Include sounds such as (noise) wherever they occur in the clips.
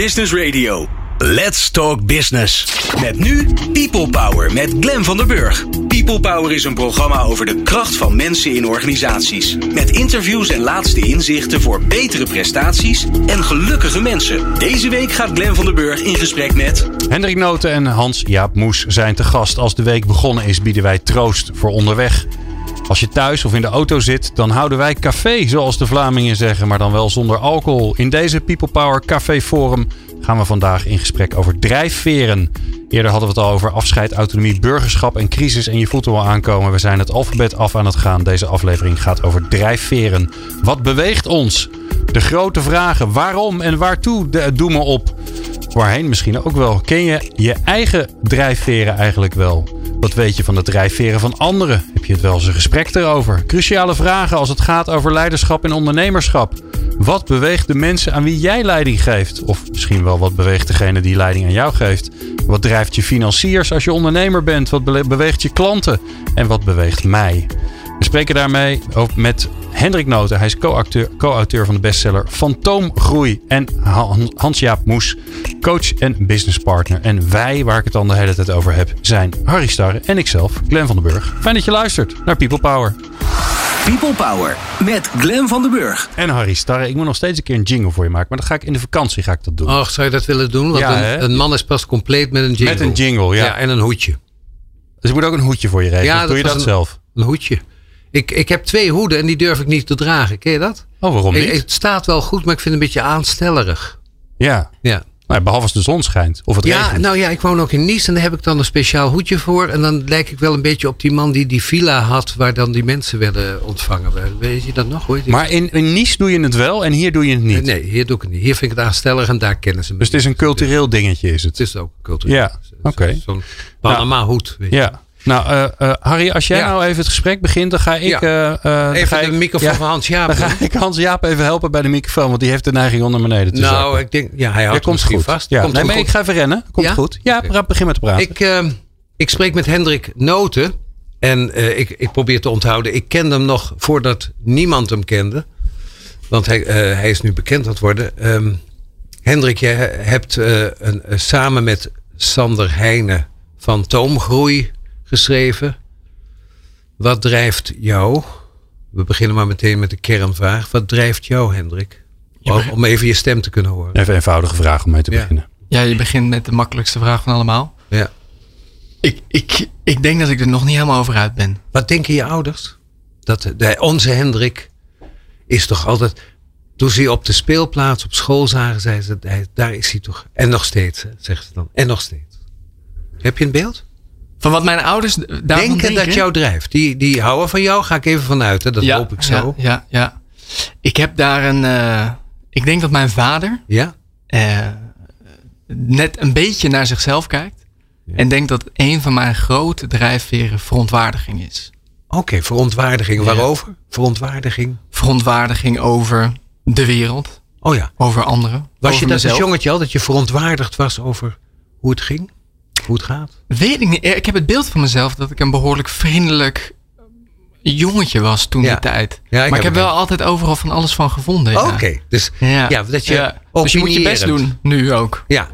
Business Radio. Let's Talk Business. Met nu People Power met Glen van der Burg. People Power is een programma over de kracht van mensen in organisaties. Met interviews en laatste inzichten voor betere prestaties en gelukkige mensen. Deze week gaat Glen van der Burg in gesprek met... Hendrik Noten en Hans-Jaap Moes zijn te gast. Als de week begonnen is, bieden wij troost voor onderweg. Als je thuis of in de auto zit, dan houden wij café, zoals de Vlamingen zeggen, maar dan wel zonder alcohol. In deze People Power Café Forum gaan we vandaag in gesprek over drijfveren. Eerder hadden we het al over afscheid, autonomie, burgerschap en crisis. En je voelt er wel aankomen. We zijn het alfabet af aan het gaan. Deze aflevering gaat over drijfveren. Wat beweegt ons? De grote vragen. Waarom en waartoe doe me op? Waarheen misschien ook wel. Ken je je eigen drijfveren eigenlijk wel? Wat weet je van de drijfveren van anderen? Heb je het wel eens een gesprek erover? Cruciale vragen als het gaat over leiderschap en ondernemerschap. Wat beweegt de mensen aan wie jij leiding geeft? Of misschien wel wat beweegt degene die leiding aan jou geeft? Wat drijft je financiers als je ondernemer bent? Wat beweegt je klanten? En wat beweegt mij? We spreken daarmee met Hendrik Noten. Hij is co-auteur van de bestseller Fantoomgroei. En Hans-Jaap Moes, coach en businesspartner. En wij, waar ik het dan de hele tijd over heb, zijn Harry Starre en ikzelf, Glenn van den Burg. Fijn dat je luistert naar People Power. People Power met Glenn van den Burg. En Harry Starre. Ik moet nog steeds een keer een jingle voor je maken. Maar dat ga ik in de vakantie ga ik dat doen. Och, zou je dat willen doen? Want ja, een, een, man is pas compleet met een jingle. Met een jingle, ja. ja en een hoedje. Dus ik moet ook een hoedje voor je regelen. Ja, Doe je dat een, zelf? Een hoedje. Ik, ik heb twee hoeden en die durf ik niet te dragen. Ken je dat? Oh, waarom niet? het staat wel goed, maar ik vind het een beetje aanstellerig. Ja. Ja. Nou, behalve als de zon schijnt of het ja, regent. Nou ja, ik woon ook in Nice en daar heb ik dan een speciaal hoedje voor. En dan lijk ik wel een beetje op die man die die villa had waar dan die mensen werden ontvangen. Weet je dat nog? Hoor? Maar in, in Nice doe je het wel en hier doe je het niet? Nee, hier doe ik het niet. Hier vind ik het aanstellig en daar kennen ze me. Dus het is een cultureel dingetje is het? Het is ook cultureel. Ja, oké. Zo'n Panama hoed. Weet je. Ja. Nou, uh, uh, Harry, als jij nou even het gesprek begint, dan ga ik. Ja. Uh, even ga de ik, microfoon van Hans Jaap. Dan ga ik Hans Jaap even helpen bij de microfoon, want die heeft de neiging om naar beneden te Nou, ik denk, ja, hij houdt komt goed vast. Ja. Komt nee, maar ik ga even rennen. Komt goed. Ja, okay. begin met te praten. Ik, ik spreek met Hendrik Noten. En ik, ik probeer te onthouden. Ik kende hem nog voordat niemand hem kende. Want hij, hij is nu bekend aan het worden. Um, Hendrik, jij hebt een, samen met Sander Heijnen van Toomgroei geschreven. Wat drijft jou? We beginnen maar meteen met de kernvraag. Wat drijft jou, Hendrik? Om even je stem te kunnen horen. Even een eenvoudige vraag om mee te beginnen. Ja, je begint met de makkelijkste vraag van allemaal. Ja. Ik, ik, ik denk dat ik er nog niet helemaal over uit ben. Wat denken je ouders? Dat de, onze Hendrik is toch altijd. Toen ze op de speelplaats op school zagen, zeiden ze: daar is hij toch. En nog steeds, zeggen ze dan. En nog steeds. Heb je een beeld? Van wat mijn ouders denken, denken? dat jou drijft. Die, die houden van jou, ga ik even vanuit. Hè? Dat ja, hoop ik zo. Ja, ja, ja. Ik heb daar een... Uh, ik denk dat mijn vader... Ja? Uh, net een beetje naar zichzelf kijkt. Ja. En denkt dat een van mijn grote drijfveren verontwaardiging is. Oké, okay, verontwaardiging. Waarover? Verontwaardiging? Verontwaardiging over de wereld. Oh ja. Over anderen. Was over je dat als jongetje al? Dat je verontwaardigd was over hoe het ging? Hoe het gaat? Weet ik niet. Ik heb het beeld van mezelf dat ik een behoorlijk vriendelijk jongetje was toen ja. die tijd. Ja, ik maar ik heb wel altijd overal van alles van gevonden. Oké, okay. dus, ja. ja. dat je ja. dus je moet je best doen, nu ook. Ja.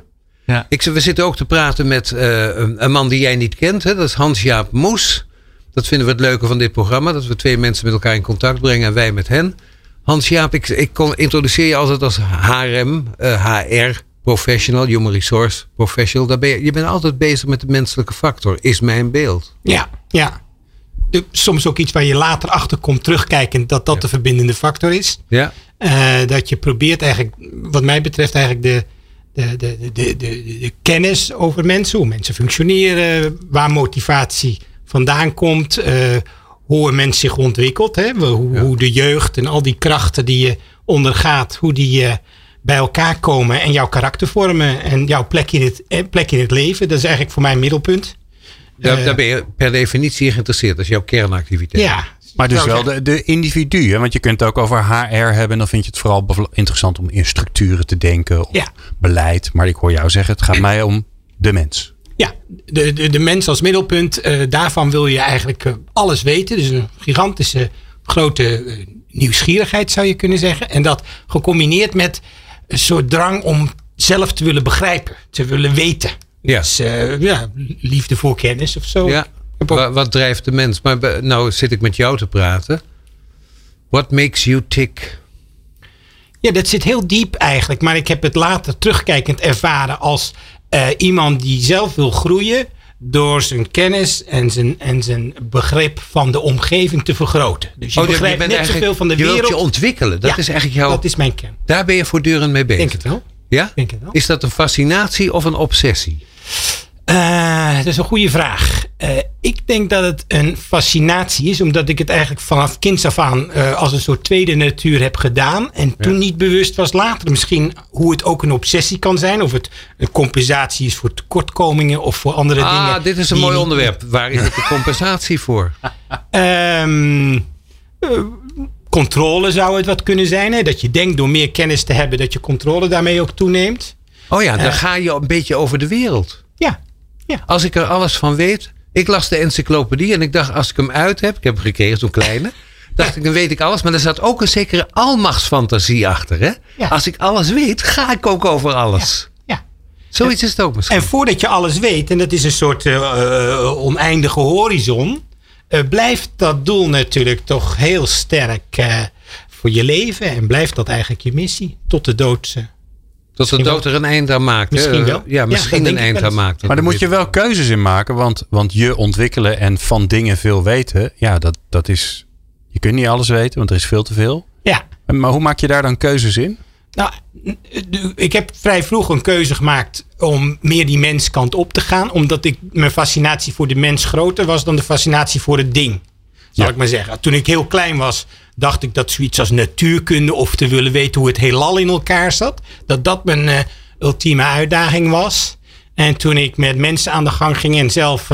ja. Ik, we zitten ook te praten met uh, een man die jij niet kent. Hè? Dat is Hans-Jaap Moes. Dat vinden we het leuke van dit programma. Dat we twee mensen met elkaar in contact brengen en wij met hen. Hans-Jaap, ik, ik kon, introduceer je altijd als HRM, uh, HR professional, human resource professional. Daar ben je, je bent altijd bezig met de menselijke factor, is mijn beeld. Ja, ja. De, soms ook iets waar je later achter komt terugkijken dat dat ja. de verbindende factor is. Ja. Uh, dat je probeert eigenlijk, wat mij betreft, eigenlijk de, de, de, de, de, de kennis over mensen, hoe mensen functioneren, waar motivatie vandaan komt, uh, hoe een mens zich ontwikkelt, hè? Hoe, ja. hoe de jeugd en al die krachten die je ondergaat, hoe die uh, bij elkaar komen en jouw karakter vormen en jouw plek in het, plek in het leven. Dat is eigenlijk voor mij een middelpunt. Daar, uh, daar ben je per definitie geïnteresseerd. Dat is jouw kernactiviteit. Ja. Maar dus wel de, de individu. Hè? Want je kunt het ook over HR hebben. En dan vind je het vooral interessant om in structuren te denken. Of ja. beleid. Maar ik hoor jou zeggen, het gaat mij om de mens. Ja, de, de, de mens als middelpunt. Uh, daarvan wil je eigenlijk uh, alles weten. Dus een gigantische grote uh, nieuwsgierigheid zou je kunnen zeggen. En dat gecombineerd met een soort drang om zelf te willen begrijpen, te willen weten. Ja. Dus eh, ja, liefde voor kennis of zo. Ja. Ik heb ook- Wa- Wat drijft de mens? Maar nou zit ik met jou te praten. What makes you tick? Ja, dat zit heel diep eigenlijk. Maar ik heb het later terugkijkend ervaren als eh, iemand die zelf wil groeien. Door zijn kennis en zijn, en zijn begrip van de omgeving te vergroten. Dus je Oh, begrijpt net zoveel van de je wilt wereld. je ontwikkelen. Dat Ja, is eigenlijk jouw... Dat is mijn kern. Daar ben je voortdurend mee bezig. Denk het wel. Ja? Denk het wel. Is dat een fascinatie of een obsessie? Eh, dat is een goede vraag. Eh, ik denk dat het een fascinatie is, omdat ik het eigenlijk vanaf kinds af aan eh, als een soort tweede natuur heb gedaan. En toen niet bewust was later misschien hoe het ook een obsessie kan zijn. Of het een compensatie is voor tekortkomingen of voor andere dingen. Ah, dit is een mooi onderwerp. Waar is het de compensatie voor? (laughs) Ehm, eh, controle zou het wat kunnen zijn. Hè? Dat je denkt door meer kennis te hebben dat je controle daarmee ook toeneemt. Oh ja, dan ga je een beetje over de wereld. Ja, Als ik er alles van weet. Ik las de encyclopedie en ik dacht, als ik hem uit heb. Ik heb hem gekregen, zo'n kleine. (laughs) Dacht ik, dan weet ik alles. Maar er zat ook een zekere almachtsfantasie achter. Hè? Ja. Als ik alles weet, ga ik ook over alles. ja. Zoiets is het ook misschien. En voordat je alles weet, en dat is een soort eh, eh, oneindige horizon, eh, blijft dat doel natuurlijk toch heel sterk voor je leven. En blijft dat eigenlijk je missie tot de dood. Tot de dood er een eind aan maakt. hè? Misschien wel. Ja, misschien dat een eind aan maakt. Maar daar moet je wel keuzes in maken. Want, want je ontwikkelen en van dingen veel weten. Ja, dat, dat is. Je kunt niet alles weten, want er is veel te veel. Ja, Maar hoe maak je daar dan keuzes in? nou, ik heb vrij vroeg een keuze gemaakt om meer die menskant op te gaan. Omdat ik, mijn fascinatie voor de mens groter was dan de fascinatie voor het ding. Zal Ja. ik maar zeggen. Toen ik heel klein was, dacht ik dat zoiets als natuurkunde of te willen weten hoe het heelal in elkaar zat, dat dat mijn eh, ultieme uitdaging was. En toen ik met mensen aan de gang ging en zelf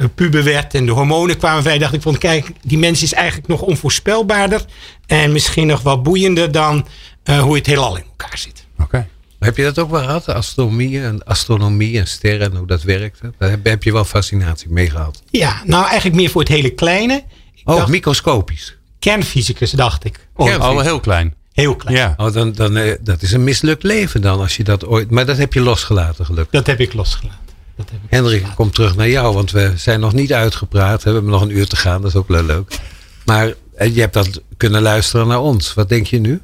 een puber werd en de hormonen kwamen vrij, dacht ik van kijk, die mens is eigenlijk nog onvoorspelbaarder en misschien nog wel boeiender dan eh, hoe het heelal in elkaar zit. Oké. Heb je dat ook wel gehad? Astronomie en, astronomie en sterren en hoe dat werkte? Daar heb, heb je wel fascinatie mee gehad. Ja, nou eigenlijk meer voor het hele kleine. Ik Oh, dacht, microscopisch. Kernfysicus dacht ik. Oh, heel klein. Heel klein. Ja. Oh, dan, dan, eh, dat is een mislukt leven dan als je dat ooit. Maar dat heb je losgelaten, gelukkig. Dat heb ik losgelaten. Dat heb ik Hendrik, losgelaten. kom terug naar jou, want we zijn nog niet uitgepraat. We hebben nog een uur te gaan, dat is ook wel leuk. Maar eh, je hebt dat kunnen luisteren naar ons. Wat denk je nu?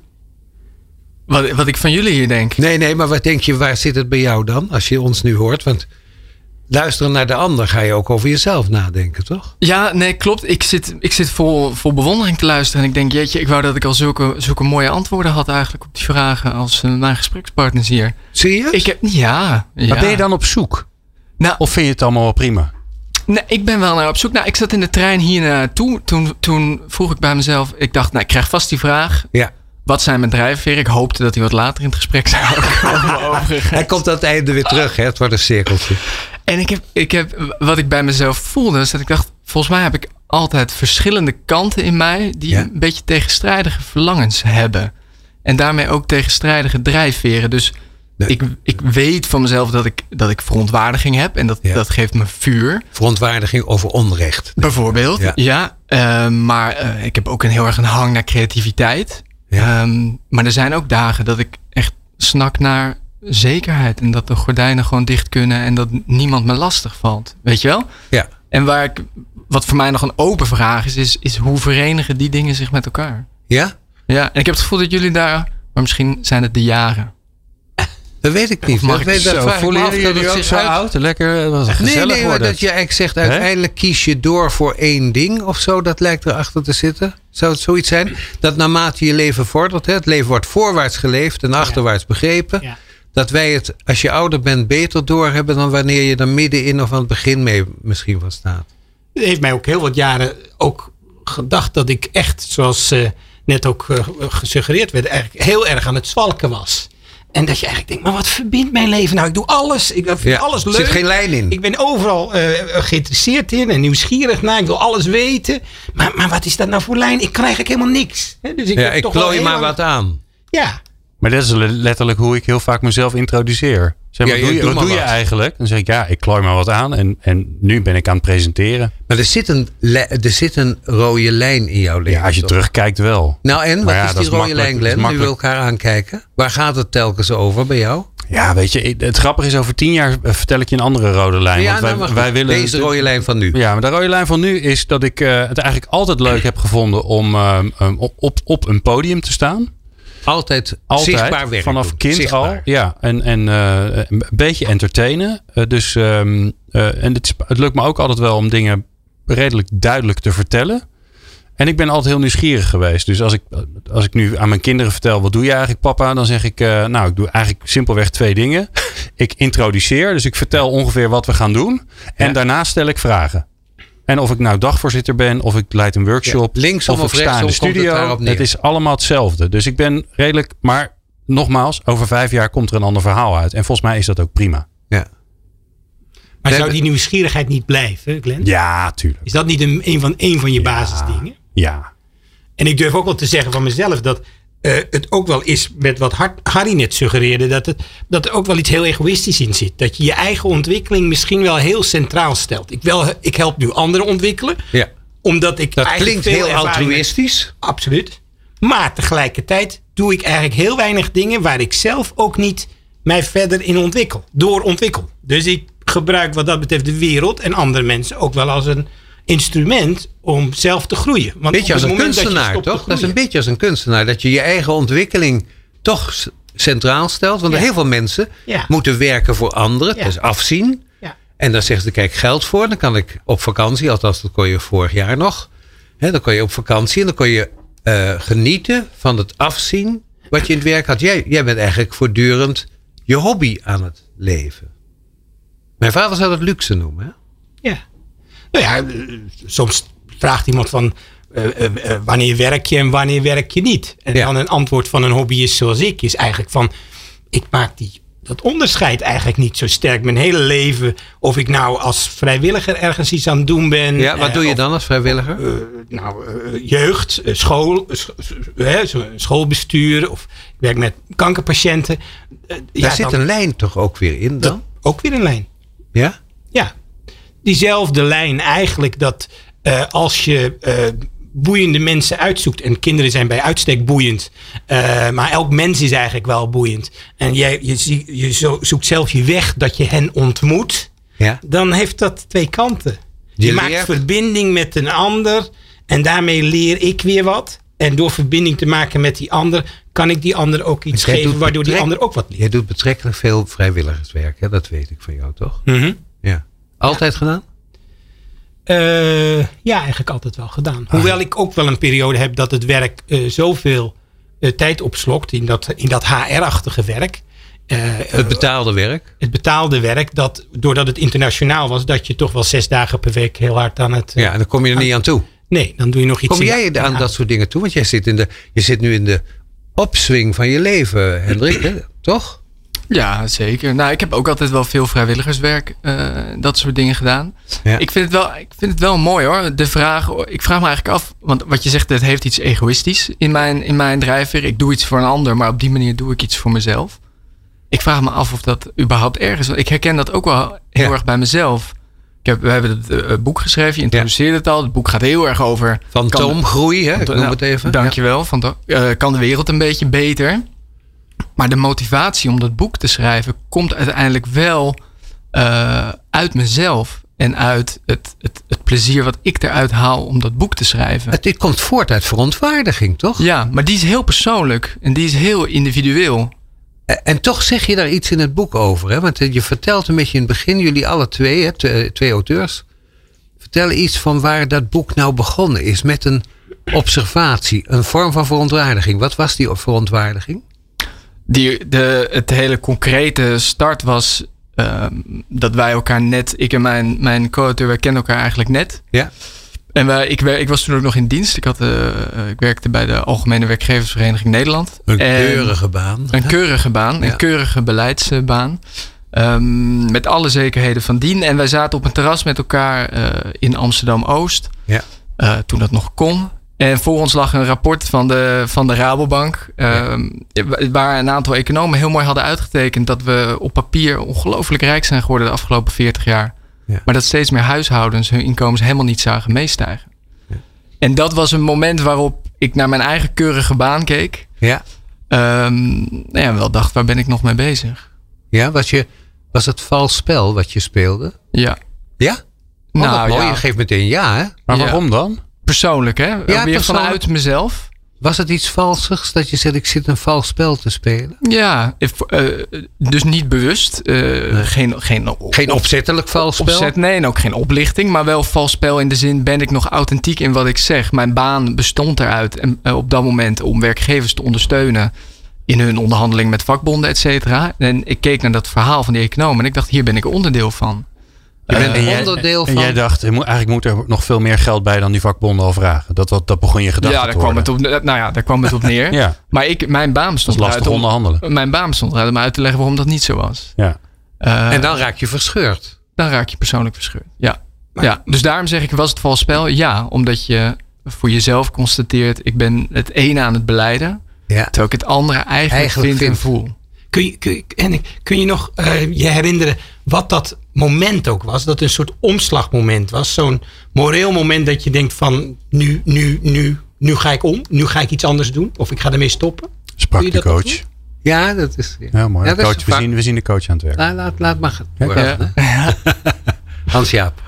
Wat, wat ik van jullie hier denk. Nee, nee, maar wat denk je, waar zit het bij jou dan? Als je ons nu hoort. Want luisteren naar de ander ga je ook over jezelf nadenken, toch? Ja, nee, klopt. Ik zit, ik zit vol, vol bewondering te luisteren. En ik denk, jeetje, ik wou dat ik al zulke, zulke mooie antwoorden had eigenlijk op die vragen als eh, mijn gesprekspartners hier. Serieus? Ik heb, ja, ja. Maar ben je dan op zoek? Nou, Of vind je het allemaal wel prima? Nee, ik ben wel naar op zoek. Nou, ik zat in de trein hier naartoe. Toen, toen vroeg ik bij mezelf. Ik dacht, nou, ik krijg vast die vraag. Ja. Wat zijn mijn drijfveren? Ik hoopte dat hij wat later in het gesprek zou komen. (laughs) overigens. Hij komt aan het einde weer terug, hè? Het wordt een cirkeltje. En ik heb, ik heb, wat ik bij mezelf voelde, is dat ik dacht, volgens mij heb ik altijd verschillende kanten in mij die Ja. een beetje tegenstrijdige verlangens hebben. En daarmee ook tegenstrijdige drijfveren. Dus ik, ik weet van mezelf dat ik, dat ik verontwaardiging heb en dat, Ja. dat geeft me vuur. Verontwaardiging over onrecht. Bijvoorbeeld, Ja. ja. eh, maar eh, ik heb ook een heel erg een hang naar creativiteit. Ehm, maar er zijn ook dagen dat ik echt snak naar zekerheid. En dat de gordijnen gewoon dicht kunnen en dat niemand me lastig valt. Weet je wel? Ja. En waar ik, wat voor mij nog een open vraag is, is, is hoe verenigen die dingen zich met elkaar? Ja? Ja, en ik heb het gevoel dat jullie daar, maar misschien zijn het de jaren. Dat weet ik niet. Of mag dat ik weet, dat Zo, voelen dat jullie het ook zich zo uit- oud? Lekker, dat was gezellig Nee, nee, maar dat je eigenlijk zegt, uiteindelijk kies je door voor één ding of zo. Dat lijkt erachter te zitten. Zou het zoiets zijn? Dat naarmate je leven vordert, hè, het leven wordt voorwaarts geleefd en achterwaarts begrepen. Ja. Dat wij het, als je ouder bent, beter doorhebben dan wanneer je er middenin of aan het begin mee misschien van staat. Het heeft mij ook heel wat jaren ook gedacht dat ik echt, zoals eh, net ook eh, gesuggereerd werd, eigenlijk heel erg aan het zwalken was. En dat je eigenlijk denkt, maar wat verbindt mijn leven nou? Ik doe alles, ik vind Ja, alles er leuk. zit geen lijn in. Ik ben overal eh, geïnteresseerd in en nieuwsgierig naar. Ik wil alles weten. Maar, maar wat is dat nou voor lijn? Ik krijg eigenlijk helemaal niks. Hè? Dus ik ja, ik toch maar wat aan. Ja, Maar dat is letterlijk hoe ik heel vaak mezelf introduceer. Zeg, wat ja, doe, je, doe wat maar doe je eigenlijk? Dan zeg ik, ja, ik klooi maar wat aan. En, en nu ben ik aan het presenteren. Maar er zit, een, er zit een rode lijn in jouw leven. Ja, als je toch? terugkijkt wel. Nou en, wat Maar ja, is die is rode lijn, Glenn? Nu we elkaar aankijken. Waar gaat het telkens over bij jou? Ja, weet je, het grappige is over tien jaar eh, vertel ik je een andere rode lijn. ja, want wij, nou, maar wij willen Deze rode lijn van nu. Ja, maar de rode lijn van nu is dat ik eh, het eigenlijk altijd leuk heb gevonden om ehm, op, op, op een podium te staan. Altijd, Altijd, zichtbaar werk vanaf doen. kind Zichtbaar. al. Ja, en, en eh, een beetje entertainen. Eh, dus, ehm, eh, en het, het lukt me ook altijd wel om dingen redelijk duidelijk te vertellen. En ik ben altijd heel nieuwsgierig geweest. Dus als ik, als ik nu aan mijn kinderen vertel, wat doe je eigenlijk papa? Dan zeg ik, nou ik doe eigenlijk simpelweg twee dingen. (laughs) Ik introduceer, dus ik vertel ongeveer wat we gaan doen. En Ja. daarna stel ik vragen. En of ik nou dagvoorzitter ben, of ik leid een workshop, Ja, linksom of of ik sta in de het studio. het is allemaal hetzelfde. Dus ik ben redelijk, maar nogmaals, over vijf jaar komt er een ander verhaal uit. En volgens mij is dat ook prima. Ja. Maar zou die nieuwsgierigheid niet blijven, Glenn? Ja, tuurlijk. Is dat niet een, een van, een van je Ja. basisdingen? Ja. En ik durf ook wel te zeggen van mezelf dat eh, het ook wel is met wat Har- Harry net suggereerde, dat, het, dat er ook wel iets heel egoïstisch in zit. Dat je je eigen ontwikkeling misschien wel heel centraal stelt. Ik, wel, ik help nu anderen ontwikkelen, Ja. omdat ik Dat klinkt heel heb. altruïstisch. Absoluut. Maar tegelijkertijd doe ik eigenlijk heel weinig dingen waar ik zelf ook niet mij verder in ontwikkel. Door ontwikkel. Dus ik gebruik wat dat betreft de wereld en andere mensen ook wel als een instrument om zelf te groeien. Want Beetje als een dat kunstenaar, toch? Dat is een beetje als een kunstenaar. Dat je je eigen ontwikkeling toch centraal stelt. Want Ja. heel veel mensen Ja. moeten werken voor anderen. Ja. Dus afzien. Ja. En dan zeggen ze, kijk, geld voor. Dan kan ik op vakantie. Althans, dat kon je vorig jaar nog. Hè, dan kon je op vakantie. En dan kon je eh, genieten van het afzien. Wat je in het werk had. Jij, jij bent eigenlijk voortdurend je hobby aan het leven. Mijn vader zou dat luxe noemen. Hè? Ja. Nou ja, eh, soms vraagt iemand van eh, eh, wanneer werk je en wanneer werk je niet. En Ja. dan een antwoord van een hobbyist zoals ik is eigenlijk van ik maak die, dat onderscheid eigenlijk niet zo sterk. Mijn hele leven, of ik nou als vrijwilliger ergens iets aan het doen ben. Ja, wat doe je of, dan als vrijwilliger? nou, jeugd, school, schoolbestuur of ik werk met kankerpatiënten. Eh, ja, Daar zit dan- een lijn toch ook weer in dan? ook weer een lijn. Ja? Ja, diezelfde lijn eigenlijk dat eh, als je eh, boeiende mensen uitzoekt. En kinderen zijn bij uitstek boeiend. eh, maar elk mens is eigenlijk wel boeiend. En jij, je, zie- je zo- zoekt zelf je weg dat je hen ontmoet. Ja. Dan heeft dat twee kanten. Je, Je maakt verbinding met een ander. En daarmee leer ik weer wat. En door verbinding te maken met die ander, kan ik die ander ook iets geven, waardoor die ander ook wat leert. Jij doet betrekkelijk veel vrijwilligerswerk, hè? dat weet ik van jou toch? Mhm. Ja. Altijd gedaan? Eh, ja, eigenlijk altijd wel gedaan. Hoewel ik ook wel een periode heb dat het werk eh, zoveel eh, tijd opslokt in dat, in dat HR-achtige werk. Het betaalde werk? het betaalde werk, dat doordat het internationaal was, dat je toch wel zes dagen per week heel hard aan het. Ja, en dan kom je er niet aan toe. Nee, dan doe je nog iets. Kom jij aan ja. dat soort dingen toe? Want jij zit, in de, je zit nu in de opswing van je leven, Hendrik, hè? toch? Ja, zeker. Nou, ik heb ook altijd wel veel vrijwilligerswerk, eh, dat soort dingen gedaan. Ja. Ik, vind het wel, ik vind het wel mooi hoor. De vraag, ik vraag me eigenlijk af, want wat je zegt, het heeft iets egoïstisch in mijn, in mijn drijfveer. Ik doe iets voor een ander, maar op die manier doe ik iets voor mezelf. Ik vraag me af of dat überhaupt erg is. Want ik herken dat ook wel heel Ja. erg bij mezelf. Ik heb, we hebben het eh, boek geschreven, je introduceerde het al. Het boek gaat heel erg over... Fantoomgroei, hè? ik noem nou, het even. Dankjewel. Van eh, kan de wereld een beetje beter? Maar de motivatie om dat boek te schrijven komt uiteindelijk wel eh, uit mezelf. En uit het, het, het plezier wat ik eruit haal om dat boek te schrijven. Het, dit komt voort uit verontwaardiging, toch? Ja, maar die is heel persoonlijk en die is heel individueel. En, en toch zeg je daar iets in het boek over. Hè? Want eh, je vertelt een beetje in het begin, jullie alle twee, hè, twee, twee auteurs, vertellen iets van waar dat boek nou begonnen is. Met een observatie, een vorm van verontwaardiging. Wat was die verontwaardiging? Die, de, het hele concrete start was ehm, dat wij elkaar net, ik en mijn, mijn co-auteur, wij kennen elkaar eigenlijk net. Ja. En wij, ik, ik was toen ook nog in dienst. Ik, had, eh, eh, ik werkte bij de Algemene Werkgeversvereniging Nederland. Een En- keurige baan. Een keurige baan, Ja. een keurige beleidsbaan. Ehm, met alle zekerheden van dien. En wij zaten op een terras met elkaar eh, in Amsterdam Oost. Ja. toen dat nog kon. En voor ons lag een rapport van de, van de Rabobank. ehm, Waar een aantal economen heel mooi hadden uitgetekend dat we op papier ongelooflijk rijk zijn geworden de afgelopen 40 jaar. Ja. Maar dat steeds meer huishoudens hun inkomens helemaal niet zagen meestijgen. En dat was een moment waarop ik naar mijn eigen keurige baan keek. Ja. Ehm, nou ja, wel dacht, waar ben ik nog mee bezig? Ja, was, je, was het vals spel wat je speelde? Ja. Ja? Oh, Nou, mooi. ja. Je geeft meteen ja, hè? Maar waarom dan? Persoonlijk, hè? Weer persoonlijk. vanuit mezelf. Was het iets valsigs dat je zegt, ik zit een vals spel te spelen? Ja, if- eh, dus niet bewust. eh, geen, geen, Geen opzettelijk vals spel? opzet, nee, en ook geen oplichting. Maar wel vals spel in de zin, ben ik nog authentiek in wat ik zeg? Mijn baan bestond eruit en, eh, op dat moment om werkgevers te ondersteunen in hun onderhandeling met vakbonden, et cetera. En ik keek naar dat verhaal van die econoom en ik dacht, hier ben ik onderdeel van. Je bent En jij- onderdeel En van... jij dacht, moet- eigenlijk moet er nog veel meer geld bij dan die vakbonden al vragen. Dat, wat, dat begon je gedachte ja, te daar kwam, het op, nou ja, daar kwam het op neer. (laughs) Ja, Maar ik, mijn baan dat bestond is lastig om, onderhandelen. mijn baan bestond eruit om uit te leggen waarom dat niet zo was. Ja. Eh, En dan raak je verscheurd. dan raak je persoonlijk verscheurd. Ja. ja. Dus daarom zeg ik, was het vals spel? Ja, omdat je voor jezelf constateert, ik ben het ene aan het beleiden, Ja. terwijl ik het andere eigenlijk, Eigenlijk vind en voel. Kun je, kun, je, en kun je nog eh, je herinneren wat dat moment ook was? Dat een soort omslagmoment was. Zo'n moreel moment dat je denkt van nu, nu, nu, nu ga ik om. Nu ga ik iets anders doen. Of ik ga ermee stoppen. Sprak de coach. Ja, dat is... Ja, Ja, mooi. Ja, dat is coach we, zien, we zien de coach aan het werk. Nou, laat, laat maar gaan. Ja. Ja. (laughs) Hans-Jaap.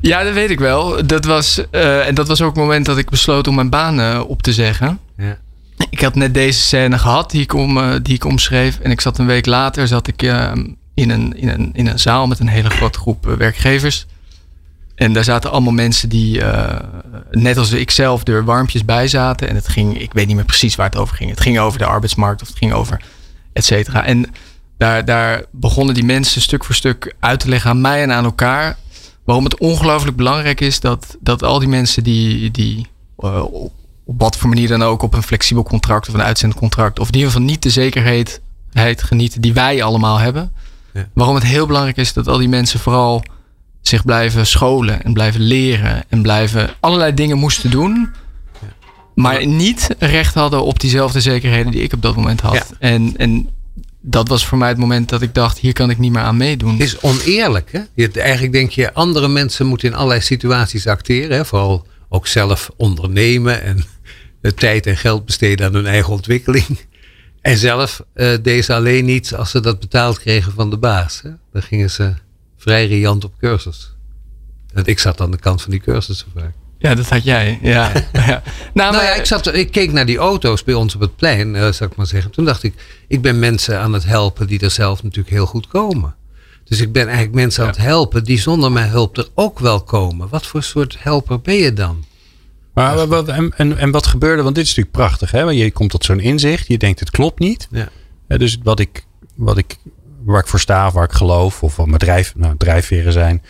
Ja, dat weet ik wel. Dat was, eh, en dat was ook het moment dat ik besloot om mijn baan eh, op te zeggen. Ja. Ik had net deze scène gehad die ik, om, eh, die ik omschreef. En ik zat een week later zat ik, eh, in, een, in, een, in een zaal met een hele grote groep eh, werkgevers. En daar zaten allemaal mensen die, eh, net als ik zelf, er warmpjes bij zaten. En het ging, ik weet niet meer precies waar het over ging. Het ging over de arbeidsmarkt of het ging over et cetera. En daar, daar begonnen die mensen stuk voor stuk uit te leggen aan mij en aan elkaar. Waarom het ongelooflijk belangrijk is dat, dat al die mensen die, die eh, op wat voor manier dan ook op een flexibel contract of een uitzendcontract, of ieder geval niet de zekerheid genieten die wij allemaal hebben. Ja. Waarom het heel belangrijk is dat al die mensen vooral zich blijven scholen en blijven leren en blijven allerlei dingen moesten doen. Maar niet recht hadden op diezelfde zekerheden die ik op dat moment had. Ja. En, en dat was voor mij het moment dat ik dacht, hier kan ik niet meer aan meedoen. Het is oneerlijk. Hè? Je, eigenlijk denk je, andere mensen moeten in allerlei situaties acteren. Hè? Vooral ook zelf ondernemen en tijd en geld besteden aan hun eigen ontwikkeling. En zelf eh deze alleen niet als ze dat betaald kregen van de baas. Hè? Dan gingen ze vrij riant op cursus. En ik zat aan de kant van die cursussen vaak. Ja, dat had jij. Ja. (laughs) ja. Nou, Nou ja, ik, zat, ik keek naar die auto's bij ons op het plein, eh, zou ik maar zeggen. Toen dacht ik, ik ben mensen aan het helpen die er zelf natuurlijk heel goed komen. Dus ik ben eigenlijk mensen aan het helpen die zonder mijn hulp er ook wel komen. Wat voor soort helper ben je dan? Maar wat, en, en, en wat gebeurde? Want dit is natuurlijk prachtig. Hè? Je komt tot zo'n inzicht. Je denkt het klopt niet. Ja. Dus wat ik, wat ik, waar ik voor sta, waar ik geloof. Of wat mijn drijf, nou, drijfveren zijn.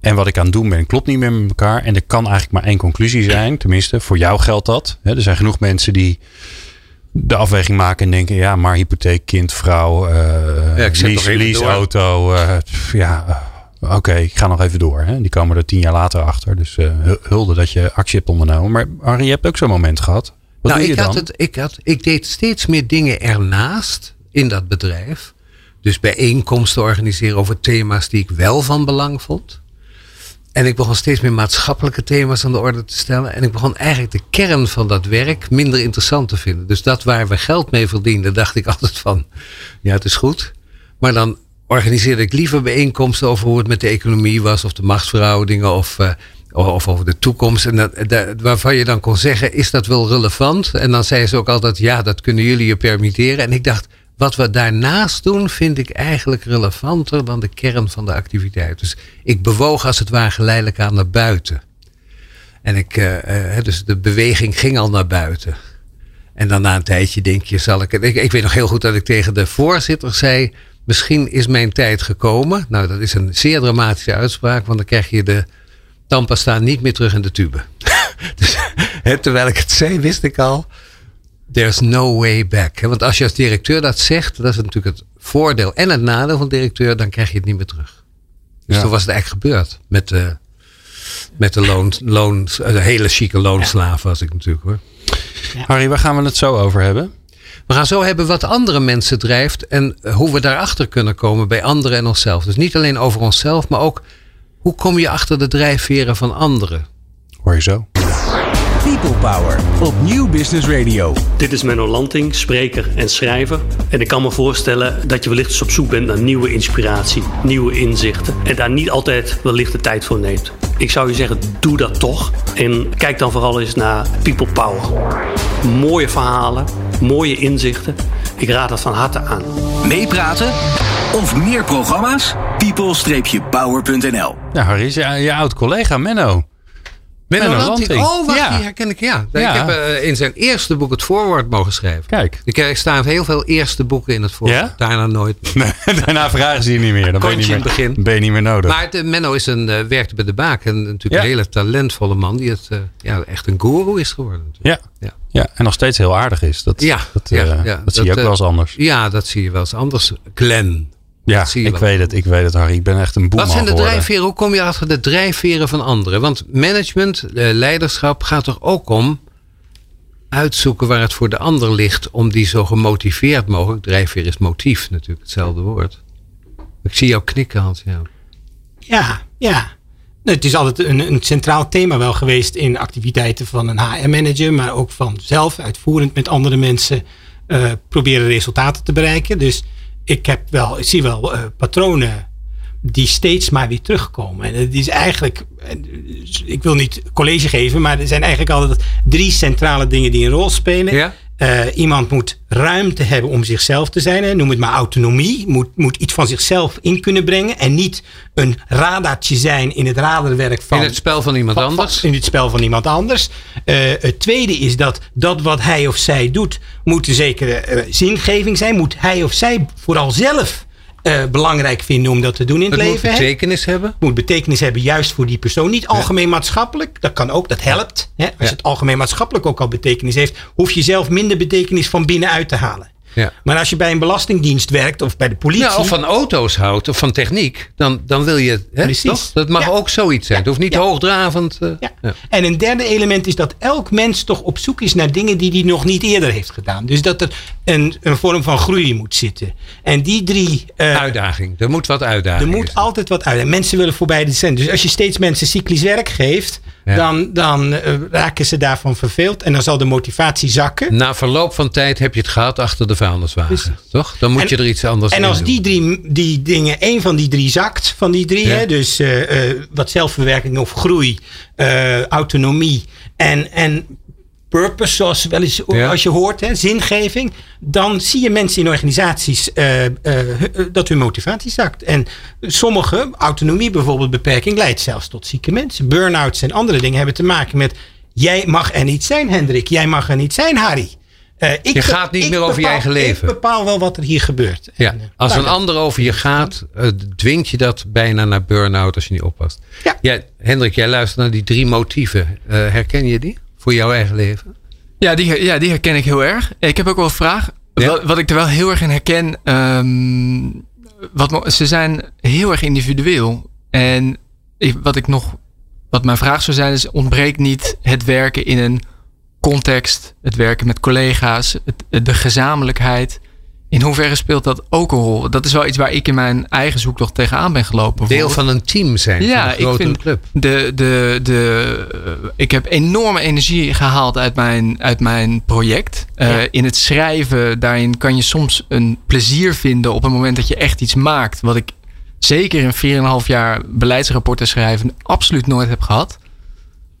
En wat ik aan het doen ben, klopt niet meer met elkaar. En er kan eigenlijk maar één conclusie zijn. Tenminste, voor jou geldt dat. Hè? Er zijn genoeg mensen die de afweging maken en denken... Ja, maar hypotheek, kind, vrouw, eh Ja, nog lease, even door. leaseauto. eh, ja, oké, ik ga nog even door. Hè? Die komen er tien jaar later achter. Dus eh, hu- hulde dat je actie hebt ondernomen. Maar Harry, je hebt ook zo'n moment gehad. Wat nou, doe je ik, had dan? het, ik, had, ik deed steeds meer dingen ernaast in dat bedrijf. Dus bijeenkomsten organiseren over thema's die ik wel van belang vond. En ik begon steeds meer maatschappelijke thema's aan de orde te stellen. En ik begon eigenlijk de kern van dat werk minder interessant te vinden. Dus dat waar we geld mee verdienden, dacht ik (laughs) altijd van, ja het is goed. Maar dan organiseerde ik liever bijeenkomsten over hoe het met de economie was. Of de machtsverhoudingen of, eh, of over de toekomst. En dat, dat- waarvan je dan kon zeggen, is dat wel relevant? En dan zei ze ook altijd, ja dat kunnen jullie je permitteren. En ik dacht, wat we daarnaast doen, vind ik eigenlijk relevanter dan de kern van de activiteit. Dus ik bewoog als het ware geleidelijk aan naar buiten. En ik, eh, eh, dus de beweging ging al naar buiten. En dan na een tijdje denk je, zal. Ik, ik weet nog heel goed dat ik tegen de voorzitter zei. Misschien is mijn tijd gekomen. Nou, dat is een zeer dramatische uitspraak, want dan krijg je de tandpasta niet meer terug in de tube. (laughs) dus, terwijl ik het zei, wist ik al. There's no way back. Want als je als directeur dat zegt, dat is natuurlijk het voordeel en het nadeel van directeur, dan krijg je het niet meer terug. Dus Ja. toen was het eigenlijk gebeurd met de, Met de, loon, loon, de hele chique loonslaaf was ik natuurlijk hoor. Harry, waar gaan we het zo over hebben? We gaan zo hebben wat andere mensen drijft en hoe we daarachter kunnen komen bij anderen en onszelf. Dus niet alleen over onszelf, maar ook hoe kom je achter de drijfveren van anderen. Hoor je zo. People Power op Nieuw Business Radio. Dit is Menno Lanting, spreker en schrijver. En ik kan me voorstellen dat je wellicht eens op zoek bent naar nieuwe inspiratie, nieuwe inzichten. En daar niet altijd wellicht de tijd voor neemt. Ik zou je zeggen, doe dat toch. En kijk dan vooral eens naar People Power. Mooie verhalen, mooie inzichten. Ik raad dat van harte aan. Meepraten of meer programma's? people-power.nl Ja, Harry is je, je oud collega Menno. Menno Menno Lanting. Lanting. Oh, wacht, Ja. die herken ik, ja. Ja. Ik heb eh, in zijn eerste boek het voorwoord mogen schrijven. Kijk. Ik er staan heel veel eerste boeken in het voorwoord. Ja? Daarna nooit meer. Nee, (laughs) daarna vragen ze je niet meer. Dan ben je niet meer, begin. ben je niet meer nodig. Maar de, Menno is een, eh, werkte bij de Baak. En natuurlijk Ja. een hele talentvolle man. Die het, eh, ja, echt een guru is geworden. natuurlijk. ja. Ja. ja, en nog steeds heel aardig is. Dat, Ja, dat, ja, eh, ja. dat zie je ook wel eens eh, anders. Ja, dat zie je wel eens anders. Glenn. Ja, ik wel. weet het. Ik weet het, Harry. Ik ben echt een boeman Wat zijn de geworden. drijfveren? Hoe kom je achter de drijfveren van anderen? Want management, eh, leiderschap gaat toch ook om uitzoeken waar het voor de ander ligt. Om die zo gemotiveerd mogelijk. Drijfveer is motief natuurlijk, hetzelfde woord. Ik zie jou knikken, Hans. Ja. Ja, ja. Nou, Het is altijd een, een centraal thema wel geweest in activiteiten van een HR-manager, maar ook van zelf uitvoerend met andere mensen eh, proberen resultaten te bereiken. Dus ik, heb wel, ik zie wel eh, patronen die steeds maar weer terugkomen. En het is eigenlijk, eh, ik wil niet college geven, maar er zijn eigenlijk altijd drie centrale dingen die een rol spelen. Ja? Eh, iemand moet ruimte hebben om zichzelf te zijn. Hè. Noem het maar autonomie. Moet, moet iets van zichzelf in kunnen brengen. En niet een radartje zijn in het radarwerk van... In het spel van iemand van- van- anders. in het spel van iemand anders. Eh, het tweede is dat dat wat hij of zij doet... moet een zekere eh, zingeving zijn. Moet hij of zij vooral zelf eh, belangrijk vinden om dat te doen in het, Het moet leven. hè betekenis hebben. moet betekenis hebben juist voor die persoon. Niet algemeen maatschappelijk. Dat kan ook, dat helpt. Hè? Als Ja. het algemeen maatschappelijk ook al betekenis heeft, hoef je zelf minder betekenis van binnenuit te halen. Ja. Maar als je bij een belastingdienst werkt of bij de politie. Nou, of van auto's houdt of van techniek, dan, dan wil je. Hè, Precies. toch? Dat mag Ja. ook zoiets zijn. Het hoeft niet Ja. hoogdravend. eh. En een derde element is dat elk mens toch op zoek is naar dingen die hij nog niet eerder heeft gedaan. Dus dat er een, een vorm van groei moet zitten. En die drie. eh, Uitdaging. Er moet wat er uitdaging. moet altijd wat uit. En mensen willen voorbij de cent. Dus als je steeds mensen cyclisch werk geeft, Ja. dan, dan eh, raken ze daarvan verveeld. En dan zal de motivatie zakken. Na verloop van tijd heb je het gehad achter de vuilniswagen. Precies. Toch? Dan moet En- je er iets anders En in als doen. die drie die dingen, één van die drie zakt, van die drie, Ja. hè, dus eh, eh, wat zelfverwerking of groei, autonomie en, en purpose, zoals wel eens Ja. als je hoort, hè, zingeving, dan zie je mensen in organisaties eh, eh, hu- dat hun motivatie zakt. En sommige, autonomie bijvoorbeeld, beperking leidt zelfs tot zieke mensen. Burn-outs en andere dingen hebben te maken met jij mag er niet zijn, Hendrik, jij mag er niet zijn, Harry. Eh, ik Je gaat niet meer over je eigen leven. Ik bepaal wel wat er hier gebeurt. Ja. En, eh, Als nou, een ander over je gaat, eh, dwingt je dat bijna naar burn-out als je niet oppast. Ja. Jij, Hendrik, jij luistert naar die drie motieven. Eh, herken je die voor jouw eigen leven? Ja die, ja, die herken ik heel erg. Ik heb ook wel een vraag. Ja? Wat, wat ik er wel heel erg in herken. ehm, wat, ze zijn heel erg individueel. En ik- wat ik nog. Wat mijn vraag zou zijn, is: ontbreekt niet het werken in een context, het werken met collega's, het, de gezamenlijkheid. In hoeverre speelt dat ook een rol? Dat is wel iets waar ik in mijn eigen zoektocht tegenaan ben gelopen. Deel van een team zijn. van Ja, een grote ik vind club. de, de, de, eh, ik heb enorme energie gehaald uit mijn, uit mijn project. Eh. In het schrijven, daarin kan je soms een plezier vinden op het moment dat je echt iets maakt. Wat ik zeker in 4,5 jaar beleidsrapporten schrijven absoluut nooit heb gehad.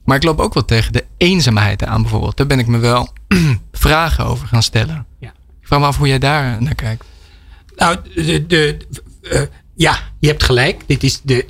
Maar ik loop ook wel tegen de eenzaamheid aan bijvoorbeeld. Daar ben ik me wel (clears throat) vragen over gaan stellen. Ja. Ik vraag me af hoe jij daar naar kijkt. Nou, de, de, eh, ja, je hebt gelijk. Dit is de,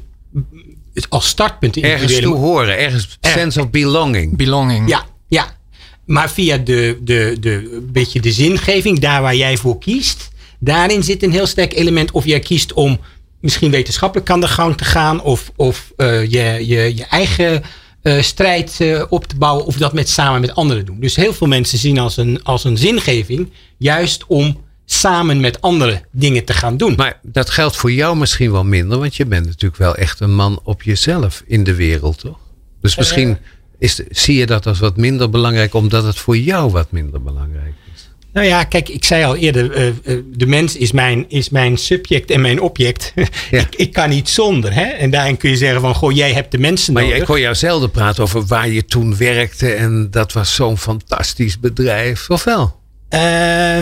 het als startpunt. Ergens toe horen, ergens Er- sense of belonging. Belonging. Ja, ja. Maar via de, de, de, beetje de zingeving, daar waar jij voor kiest, daarin zit een heel sterk element. Of jij kiest om misschien wetenschappelijk aan de gang te gaan, of, of eh, je, je, je eigen eh, strijd eh, op te bouwen, of dat met, samen met anderen doen. Dus heel veel mensen zien als een, als een zingeving, juist om samen met anderen dingen te gaan doen. Maar dat geldt voor jou misschien wel minder, want je bent natuurlijk wel echt een man op jezelf in de wereld, toch? Dus misschien is, zie je dat als wat minder belangrijk, omdat het voor jou wat minder belangrijk is. Nou ja, kijk, ik zei al eerder, eh, eh, de mens is mijn, is mijn subject en mijn object. (laughs) Ja. ik, ik kan niet zonder. Hè? En daarin kun je zeggen van, goh, jij hebt de mensen Maar nodig. ik hoor jou zelden praten over waar je toen werkte en dat was zo'n fantastisch bedrijf, of wel? Eh,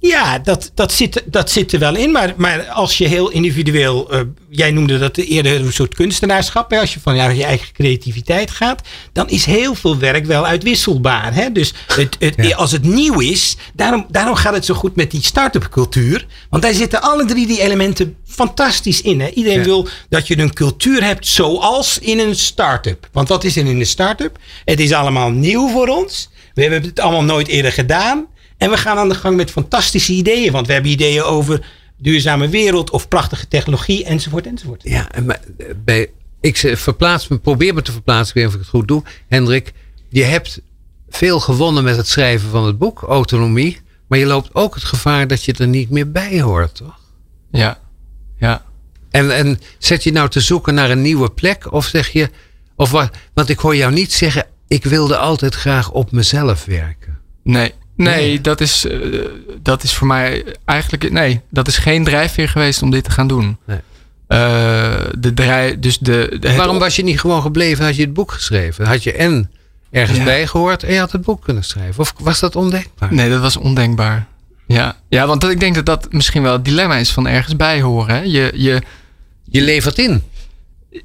ja, dat, dat, zit, dat zit er wel in. Maar, maar als je heel individueel. eh, jij noemde dat eerder een soort kunstenaarschap. Hè, als je van ja, je eigen creativiteit gaat. Dan is heel veel werk wel uitwisselbaar. Hè? Dus het, het, Ja. als het nieuw is. Daarom, daarom gaat het zo goed met die start-up cultuur. Want daar zitten alle drie die elementen fantastisch in. Hè? Iedereen Ja. wil dat je een cultuur hebt zoals in een start-up. Want wat is er in een start-up? Het is allemaal nieuw voor ons. We hebben het allemaal nooit eerder gedaan. En we gaan aan de gang met fantastische ideeën. Want we hebben ideeën over duurzame wereld of prachtige technologie enzovoort enzovoort. Ja, en maar, eh, bij, ik verplaats me, probeer me te verplaatsen, ik weet niet of ik het goed doe. Hendrik, je hebt veel gewonnen met het schrijven van het boek, autonomie. Maar je loopt ook het gevaar dat je er niet meer bij hoort, toch? Ja, ja. En, en zet je nou te zoeken naar een nieuwe plek? Of zeg je, of wat, want ik hoor jou niet zeggen, ik wilde altijd graag op mezelf werken. Nee, nee, Nee. Dat, is, eh, dat is voor mij eigenlijk. Nee, dat is geen drijfveer geweest om dit te gaan doen. Nee. Eh, de drij, dus de, Waarom was je niet gewoon gebleven, had je het boek geschreven? Had je en ergens Ja. bij gehoord en je had het boek kunnen schrijven? Of was dat ondenkbaar? Nee, dat was ondenkbaar. Ja, ja want ik denk dat dat misschien wel het dilemma is van ergens bij horen. Hè? Je, je, Je levert in.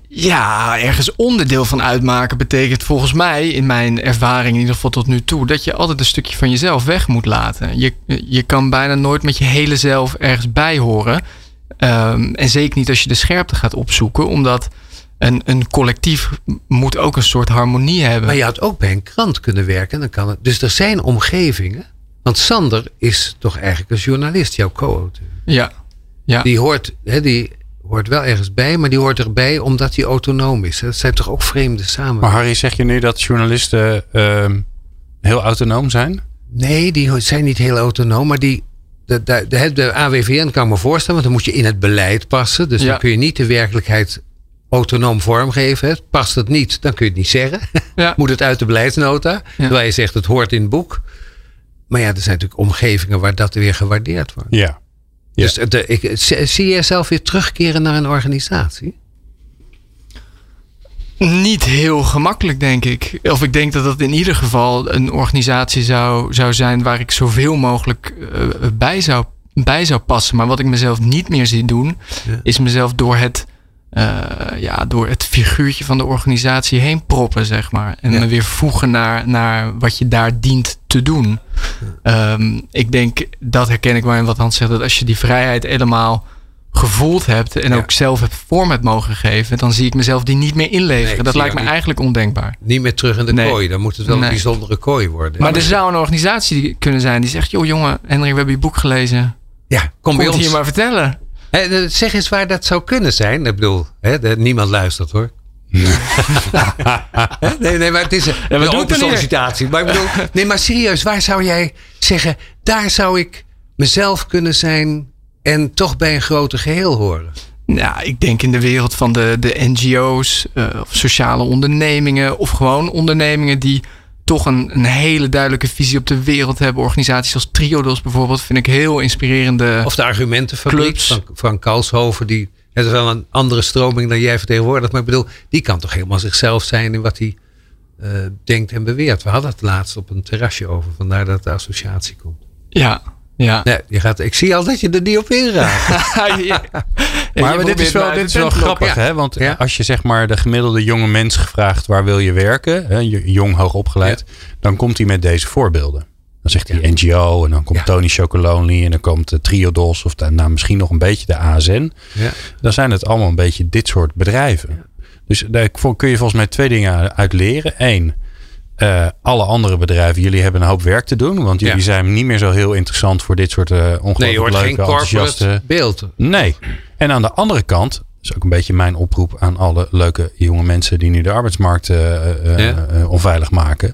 Ja, ergens onderdeel van uitmaken betekent volgens mij, in mijn ervaring in ieder geval tot nu toe, dat je altijd een stukje van jezelf weg moet laten. Je, je kan bijna nooit met je hele zelf ergens bij horen. Ehm, en zeker niet als je de scherpte gaat opzoeken, omdat een, een collectief moet ook een soort harmonie hebben. Maar je had ook bij een krant kunnen werken. Dan kan het. Dus er zijn omgevingen. Want Sander is toch eigenlijk een journalist, jouw co-auteur. Ja, ja. Die hoort, hè, die hoort wel ergens bij, maar die hoort erbij omdat hij autonoom is. Dat zijn toch ook vreemde samen. Maar Harry, zeg je nu dat journalisten ehm, heel autonoom zijn? Nee, die zijn niet heel autonoom, maar die. De, de, de, de AWVN kan ik me voorstellen, want dan moet je in het beleid passen. Dus Ja. dan kun je niet de werkelijkheid autonoom vormgeven. hè. Past het niet, dan kun je het niet zeggen. (laughs) ja. moet het uit de beleidsnota. Terwijl je zegt het hoort in het boek. Maar ja, er zijn natuurlijk omgevingen waar dat weer gewaardeerd wordt. Ja. Ja. Dus de, ik, zie je jezelf weer terugkeren naar een organisatie? Niet heel gemakkelijk, denk ik. Of ik denk dat dat in ieder geval een organisatie zou, zou zijn waar ik zoveel mogelijk eh, bij, zou, bij zou passen. Maar wat ik mezelf niet meer zie doen, Ja. is mezelf door het, ja, door het figuurtje van de organisatie heen proppen, zeg maar. En Ja. weer voegen naar, naar wat je daar dient te doen. Ehm, ik denk, dat herken ik wel in wat Hans zegt, dat als je die vrijheid helemaal gevoeld hebt en Ja. ook zelf hebt vorm hebt mogen geven, dan zie ik mezelf die niet meer inleveren. Nee, dat lijkt me niet. eigenlijk ondenkbaar. Niet meer terug in de Nee. kooi. Dan moet het wel Nee. een bijzondere kooi worden. Maar er zou een organisatie kunnen zijn die zegt: Joh, jongen, Hendrik, we hebben je boek gelezen. ja, kom Kom bij ons. hier maar vertellen. Zeg eens waar dat zou kunnen zijn. Ik bedoel, hè, niemand luistert hoor. (laughs) Nee, nee, maar het is een, doen een open sollicitatie. Maar ik bedoel, nee, maar serieus, waar zou jij zeggen, daar zou ik mezelf kunnen zijn en toch bij een groter geheel horen? Nou, ik denk in de wereld van de, de NGO's, eh, of sociale ondernemingen, of gewoon ondernemingen die toch een, een hele duidelijke visie op de wereld hebben. Organisaties als Triodos bijvoorbeeld, vind ik heel inspirerende. Of de Clubs. van, van Kalshoven, die het is wel een andere stroming dan jij vertegenwoordigt. Maar ik bedoel, die kan toch helemaal zichzelf zijn in wat hij eh, denkt en beweert. We hadden het laatst op een terrasje over, vandaar dat de associatie komt. ja, ja. Nee, je gaat, ik zie al dat je er niet op inraakt. (laughs) Ja, Maar, dit is wel, dit is wel grappig, hè? Want Ja. als je zeg maar de gemiddelde jonge mens gevraagd waar wil je werken, hè, jong hoog opgeleid, dan komt hij met deze voorbeelden. Dan zegt hij NGO en dan komt. Tony Chocolonely en dan komt de Triodos of dan, nou, misschien nog een beetje de ASN. ja. Dan zijn het allemaal een beetje dit soort bedrijven. Dus daar kun je volgens mij twee dingen uit leren. Eén, eh, alle andere bedrijven, jullie hebben een hoop werk te doen. Want jullie Ja. zijn niet meer zo heel interessant voor dit soort uh, ongelooflijk Nee, je hoort leuke, geen corporate enthousiaste... beeld. Nee. En aan de andere kant, is ook een beetje mijn oproep aan alle leuke jonge mensen die nu de arbeidsmarkt eh, Ja. onveilig maken.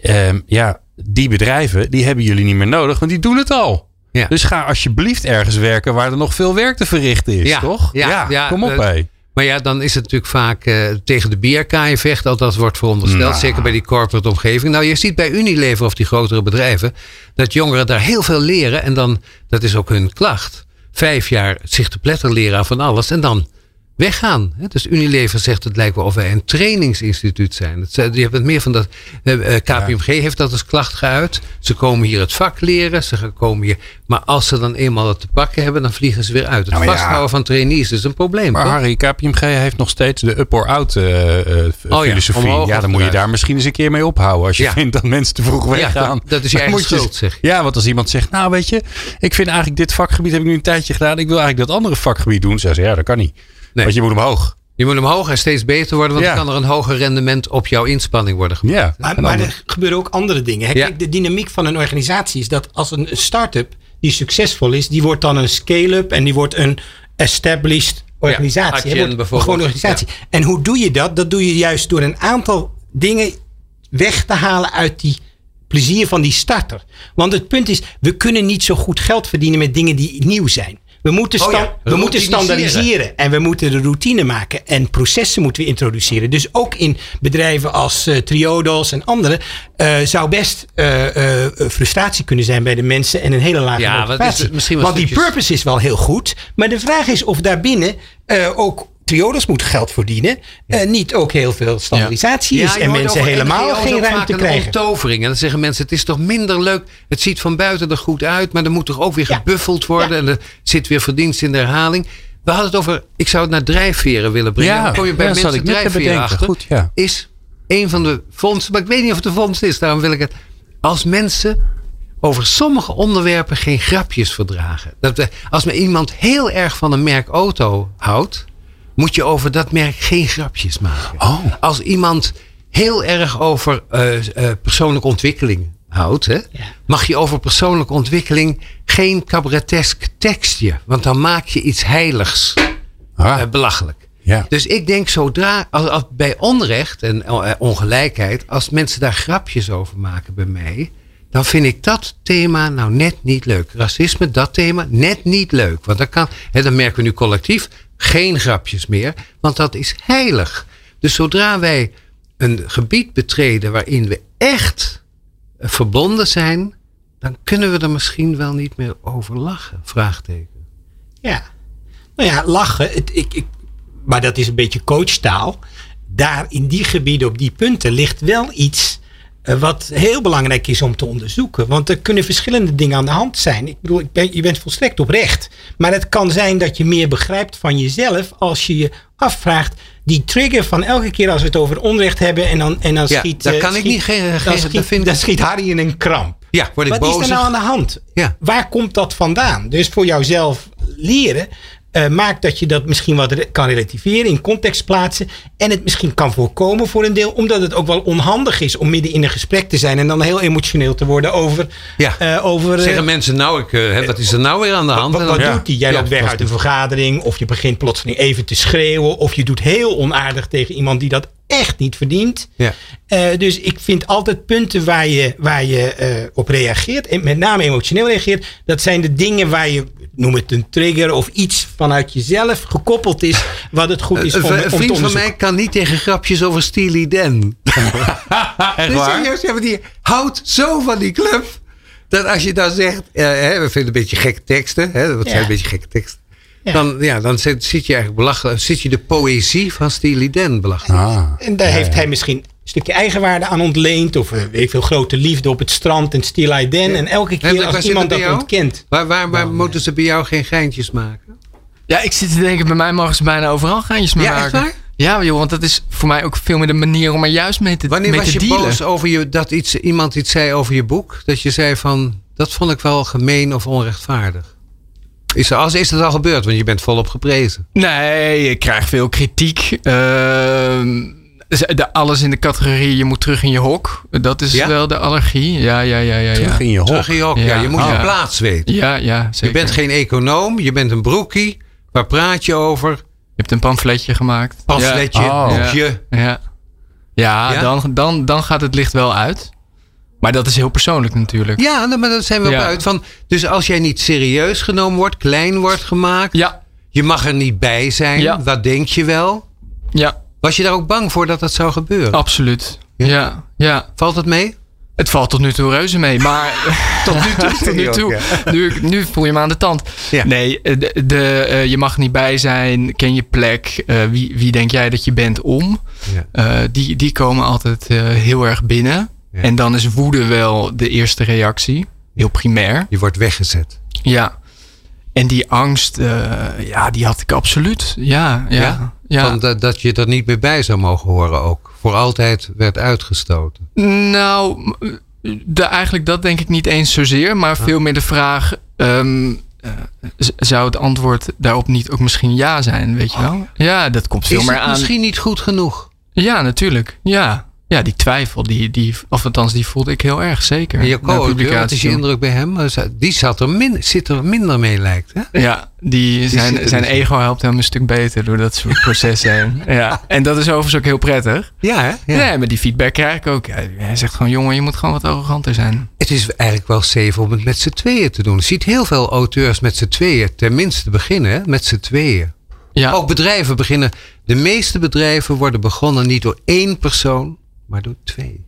Ehm, ja, die bedrijven, die hebben jullie niet meer nodig, want die doen het al. Ja. Dus ga alsjeblieft ergens werken waar er nog veel werk te verrichten is, toch? ja, ja, kom op, hé. Maar ja, dan is het natuurlijk vaak eh, tegen de bierkaai vecht. Althans wordt verondersteld. Nou. Zeker bij die corporate omgeving. Nou, je ziet bij Unilever of die grotere bedrijven. Dat jongeren daar heel veel leren. En dan, dat is ook hun klacht. Vijf jaar zich te pletter leren van alles. En dan weggaan. Dus Unilever zegt het lijkt wel of wij een trainingsinstituut zijn. Het, ze- je hebt het meer van dat. eh, eh, KPMG heeft dat als klacht geuit. Ze komen hier het vak leren. Ze komen hier. Maar als ze dan eenmaal het te pakken hebben, dan vliegen ze weer uit. Het Nou, ja. vasthouden van trainees is een probleem. Maar toch? Harry, KPMG heeft nog steeds de up or out eh, eh, Oh filosofie. Ja, dan moet je daar misschien eens een keer mee ophouden. Als je Ja. (laughs) vindt dat mensen te vroeg weggaan. dat- dat is je eigen schuld, zeg. Ja, want als iemand zegt, nou weet je, ik vind eigenlijk dit vakgebied heb ik nu een tijdje gedaan. Ik wil eigenlijk dat andere vakgebied doen. Zeggen ze, ja, dat kan niet. Nee. Want je moet omhoog. Je moet omhoog en steeds beter worden, want Ja. dan kan er een hoger rendement op jouw inspanning worden gemaakt. Ja. Maar, er gebeuren ook andere dingen. Hè? Ja. Kijk, de dynamiek van een organisatie is dat als een start-up die succesvol is, die wordt dan een scale-up en die wordt een established organisatie. Adyen Hè, wordt bijvoorbeeld. Gewoon een organisatie. En hoe doe je dat? Dat doe je juist door een aantal dingen weg te halen uit die plezier van die starter. Want het punt is, we kunnen niet zo goed geld verdienen met dingen die nieuw zijn. We moeten, Oh ja, stan- we moeten standaardiseren en we moeten de routine maken en processen moeten we introduceren. Dus ook in bedrijven als eh, Triodos en andere eh, zou best eh, frustratie kunnen zijn bij de mensen en een hele lage Ja, is misschien Want die purpose is wel heel goed, maar de vraag is of daarbinnen ook Triodos moet geld verdienen, eh, niet ook heel veel standaardisatie is en mensen helemaal NGO's geen ruimte een krijgen. onttovering. En dan zeggen mensen, het is toch minder leuk. Het ziet van buiten er goed uit, maar er moet toch ook weer gebuffeld worden. Ja. En er zit weer verdienst in de herhaling. We hadden het over, ik zou het naar drijfveren willen brengen. Ja, dan kom je bij mensen ik drijfveren bedenken. achter. Goed, ja. Is een van de vondsten, maar ik weet niet of het de vondst is. Daarom wil ik het. Als mensen over sommige onderwerpen geen grapjes verdragen. Dat, we- als men iemand heel erg van een merk auto houdt, moet je over dat merk geen grapjes maken. Oh. Als iemand heel erg over eh, eh, persoonlijke ontwikkeling houdt, hè, mag je over persoonlijke ontwikkeling geen cabaretesk tekstje. Want dan maak je iets heiligs Ah, eh, belachelijk. ja. Dus ik denk zodra, als, als bij onrecht en ongelijkheid, als mensen daar grapjes over maken bij mij, dan vind ik dat thema nou net niet leuk. Racisme, dat thema, net niet leuk. Want dan kan, hè, dan merken we nu collectief, geen grapjes meer, want dat is heilig. Dus zodra wij een gebied betreden waarin we echt verbonden zijn, dan kunnen we er misschien wel niet meer over lachen. Vraagteken. Ja. Nou ja, lachen. Het, ik, ik, maar dat is een beetje coachtaal. Daar in die gebieden, op die punten, ligt wel iets wat heel belangrijk is om te onderzoeken. Want er kunnen verschillende dingen aan de hand zijn. Ik bedoel, ik ben, je bent volstrekt oprecht. Maar het kan zijn dat je meer begrijpt van jezelf als je je afvraagt. Die trigger van elke keer als we het over onrecht hebben en dan, en dan Ja, schiet. daar eh, kan ik niet geen- dan geen- schiet, dat vind ik- dan schiet Harry in een kramp. Ja, word ik Wat is er nou aan de hand? Ja. Waar komt dat vandaan? Dus voor jouzelf leren. Eh maakt dat je dat misschien wat re- kan relativeren, in context plaatsen. En het misschien kan voorkomen voor een deel. Omdat het ook wel onhandig is om midden in een gesprek te zijn. En dan heel emotioneel te worden over. Ja. eh, over eh, Zeggen mensen nou, ik, wat is er nou weer aan de hand? wat, doet hij? Jij Ja, loopt weg uit een vergadering. Of je begint plotseling even te schreeuwen. Of je doet heel onaardig tegen iemand die dat echt niet verdient. Ja. Dus ik vind altijd punten waar je, waar je op reageert. En met name emotioneel reageert. Dat zijn de dingen waar je, noem het een trigger. Of iets vanuit jezelf gekoppeld is. Wat het goed is om, Een om te een vriend van mij kan niet tegen grapjes over Steely Dan. (laughs) Echt Dus waar? serieus, ja, die houdt zo van die club. Dat als je dan zegt, eh, hè, we vinden een beetje gekke teksten. Hè, wat Ja. zijn een beetje gekke teksten. Ja. Dan, ja, dan zit, zit je eigenlijk belachelijk. Zit je de poëzie van Steely Dan belachelijk. Ah. En daar heeft hij misschien stukje eigenwaarde aan ontleend. Of eh, weet ik veel grote liefde op het strand en Still I Dan. En elke keer als iemand het dat jou? ontkent. Waar, waar, waar moeten ze bij jou geen geintjes maken? Ja, ik zit te denken, bij mij mogen ze bijna overal gaantjes mee Ja, echt maken. waar? Ja, joh, want dat is voor mij ook veel meer de manier om er juist mee te, Wanneer mee was te je dealen. boos over je, dat iets, iemand iets zei over je boek? Dat je zei van, dat vond ik wel gemeen of onrechtvaardig. Is, er, als, is dat al gebeurd? Want je bent volop geprezen. Nee, ik krijg veel kritiek. Ehm, de, alles in de categorie je moet terug in je hok. Dat is Ja? wel de allergie. Ja, ja, ja, ja. Terug Ja, in je hok. Terug in je hok. Ja, Ja. je moet Oh. je plaats weten. ja, ja zeker. Je bent geen econoom, je bent een broekie. Waar praat je over? Je hebt een pamfletje gemaakt. Pamfletje, Oh. boekje. Ja, ja. ja, Ja? Dan, dan, dan gaat het licht wel uit. Maar dat is heel persoonlijk natuurlijk. Ja, nou, maar daar zijn we op uit. Van, dus als jij niet serieus genomen wordt, klein wordt gemaakt. Ja, Je mag er niet bij zijn. Ja. Wat denk je wel? Ja, Was je daar ook bang voor dat dat zou gebeuren? absoluut. Ja? Ja, ja. Valt het mee? Het valt tot nu toe reuze mee, maar (laughs) tot nu toe, tot nu, toe. Nu, nu voel je me aan de tand. Ja. Nee, eh, de, de, eh, je mag niet bij zijn, ken je plek, eh, wie, wie denk jij dat je bent om? Ja. Die, die komen altijd heel erg binnen. Ja. En dan is woede wel de eerste reactie, heel primair. Je wordt weggezet. Ja. En die angst, eh, ja, die had ik absoluut. Ja, ja, Ja? ja. Van dat, dat je er niet meer bij zou mogen horen ook. Voor altijd werd uitgestoten. Nou, de, eigenlijk dat denk ik niet eens zozeer. Maar veel meer de vraag... ehm, eh, zou het antwoord daarop niet ook misschien ja zijn, weet je wel? Ja, dat komt veel Is meer aan. misschien niet goed genoeg? Ja, natuurlijk. Ja. Ja, die twijfel, die, die, of althans, die voelde ik heel erg zeker. Wat is je indruk bij hem? Die zat er min, zit er minder mee lijkt. Hè? Ja, die, zijn, zijn ego helpt hem een stuk beter door dat soort processen heen. (laughs) Ja, en dat is overigens ook heel prettig. Ja, hè? Ja. Nee, maar die feedback krijg ik ook. Hij zegt gewoon, jongen, je moet gewoon wat arroganter zijn. Het is eigenlijk wel safe om het met z'n tweeën te doen. Je ziet heel veel auteurs met z'n tweeën tenminste beginnen. Met z'n tweeën. Ja, Ook bedrijven beginnen. De meeste bedrijven worden begonnen niet door één persoon, maar door twee.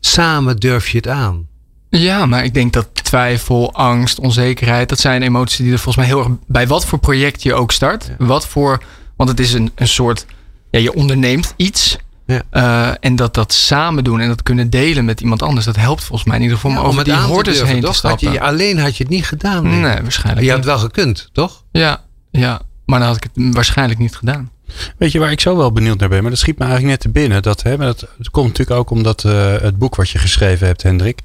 Samen durf je het aan. Ja, maar ik denk dat twijfel, angst, onzekerheid, dat zijn emoties die er volgens mij heel erg bij wat voor project je ook start. Wat voor, want het is een, een soort, ja, je onderneemt iets. Ja. eh, en dat dat samen doen en dat kunnen delen met iemand anders, dat helpt volgens mij in ieder geval om over die hordes heen te? Had stappen. je, alleen had je het niet gedaan. nee, waarschijnlijk. Je had het wel gekund, toch? Ja, ja, maar dan had ik het waarschijnlijk niet gedaan. Weet je waar ik zo wel benieuwd naar ben? Maar dat schiet me eigenlijk net te binnen. Dat, hè, maar dat, het komt natuurlijk ook omdat eh, het boek wat je geschreven hebt, Hendrik.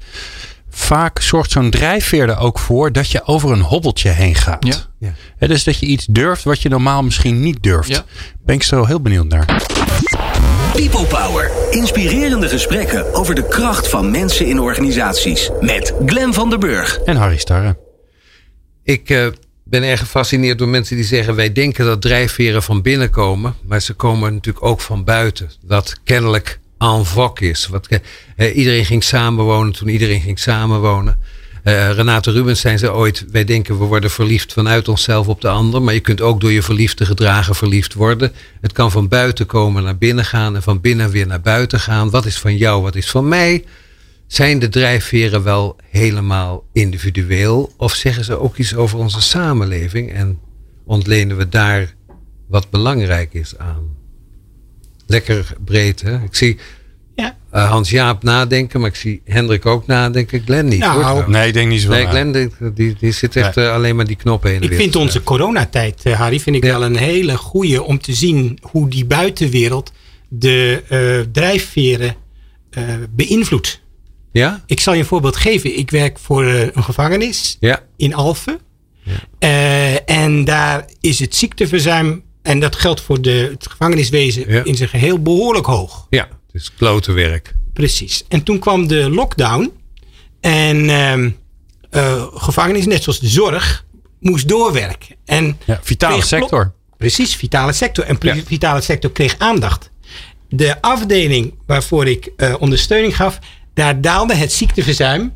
Vaak zorgt zo'n drijfveer er ook voor dat je over een hobbeltje heen gaat. Ja. Ja. Hè, dus dat je iets durft wat je normaal misschien niet durft. Ja. Ben ik zo heel benieuwd naar. People Power. Inspirerende gesprekken over de kracht van mensen in organisaties. Met Glen van der Burg. En Harry Starre. Ik eh, ben erg gefascineerd door mensen die zeggen: wij denken dat drijfveren van binnen komen, maar ze komen natuurlijk ook van buiten. Dat kennelijk en vogue is. Wat, eh, iedereen ging samenwonen toen iedereen ging samenwonen. Eh Renate Rubens zei ze ooit: wij denken we worden verliefd vanuit onszelf op de ander, maar je kunt ook door je verliefd te gedragen verliefd worden. Het kan van buiten komen naar binnen gaan en van binnen weer naar buiten gaan. Wat is van jou, wat is van mij? Zijn de drijfveren wel helemaal individueel? Of zeggen ze ook iets over onze samenleving en ontlenen we daar wat belangrijk is aan? Lekker breed, hè? Ik zie Ja. eh, Hans-Jaap nadenken, maar ik zie Hendrik ook nadenken. Glenn niet. Nou, hoor. Nee, ik denk niet zo nee Glenn denkt- die, die zit echt eh, alleen maar die knoppen heen en Ik weer vind onze coronatijd, eh, Harry, vind ik Ja. wel een hele goede om te zien hoe die buitenwereld de eh, drijfveren eh, beïnvloedt. Ja? Ik zal je een voorbeeld geven. Ik werk voor eh, een gevangenis Ja. in Alphen. Eh, en daar is het ziekteverzuim, en dat geldt voor de, het gevangeniswezen Ja. in zijn geheel, behoorlijk hoog. Ja. Het is klote werk. Precies. En toen kwam de lockdown. En ehm eh, gevangenis, net zoals de zorg, moest doorwerken. En Ja, vitale sector. Precies, vitale sector. En Ja. vitale sector kreeg aandacht. De afdeling waarvoor ik ondersteuning gaf, daar daalde het ziekteverzuim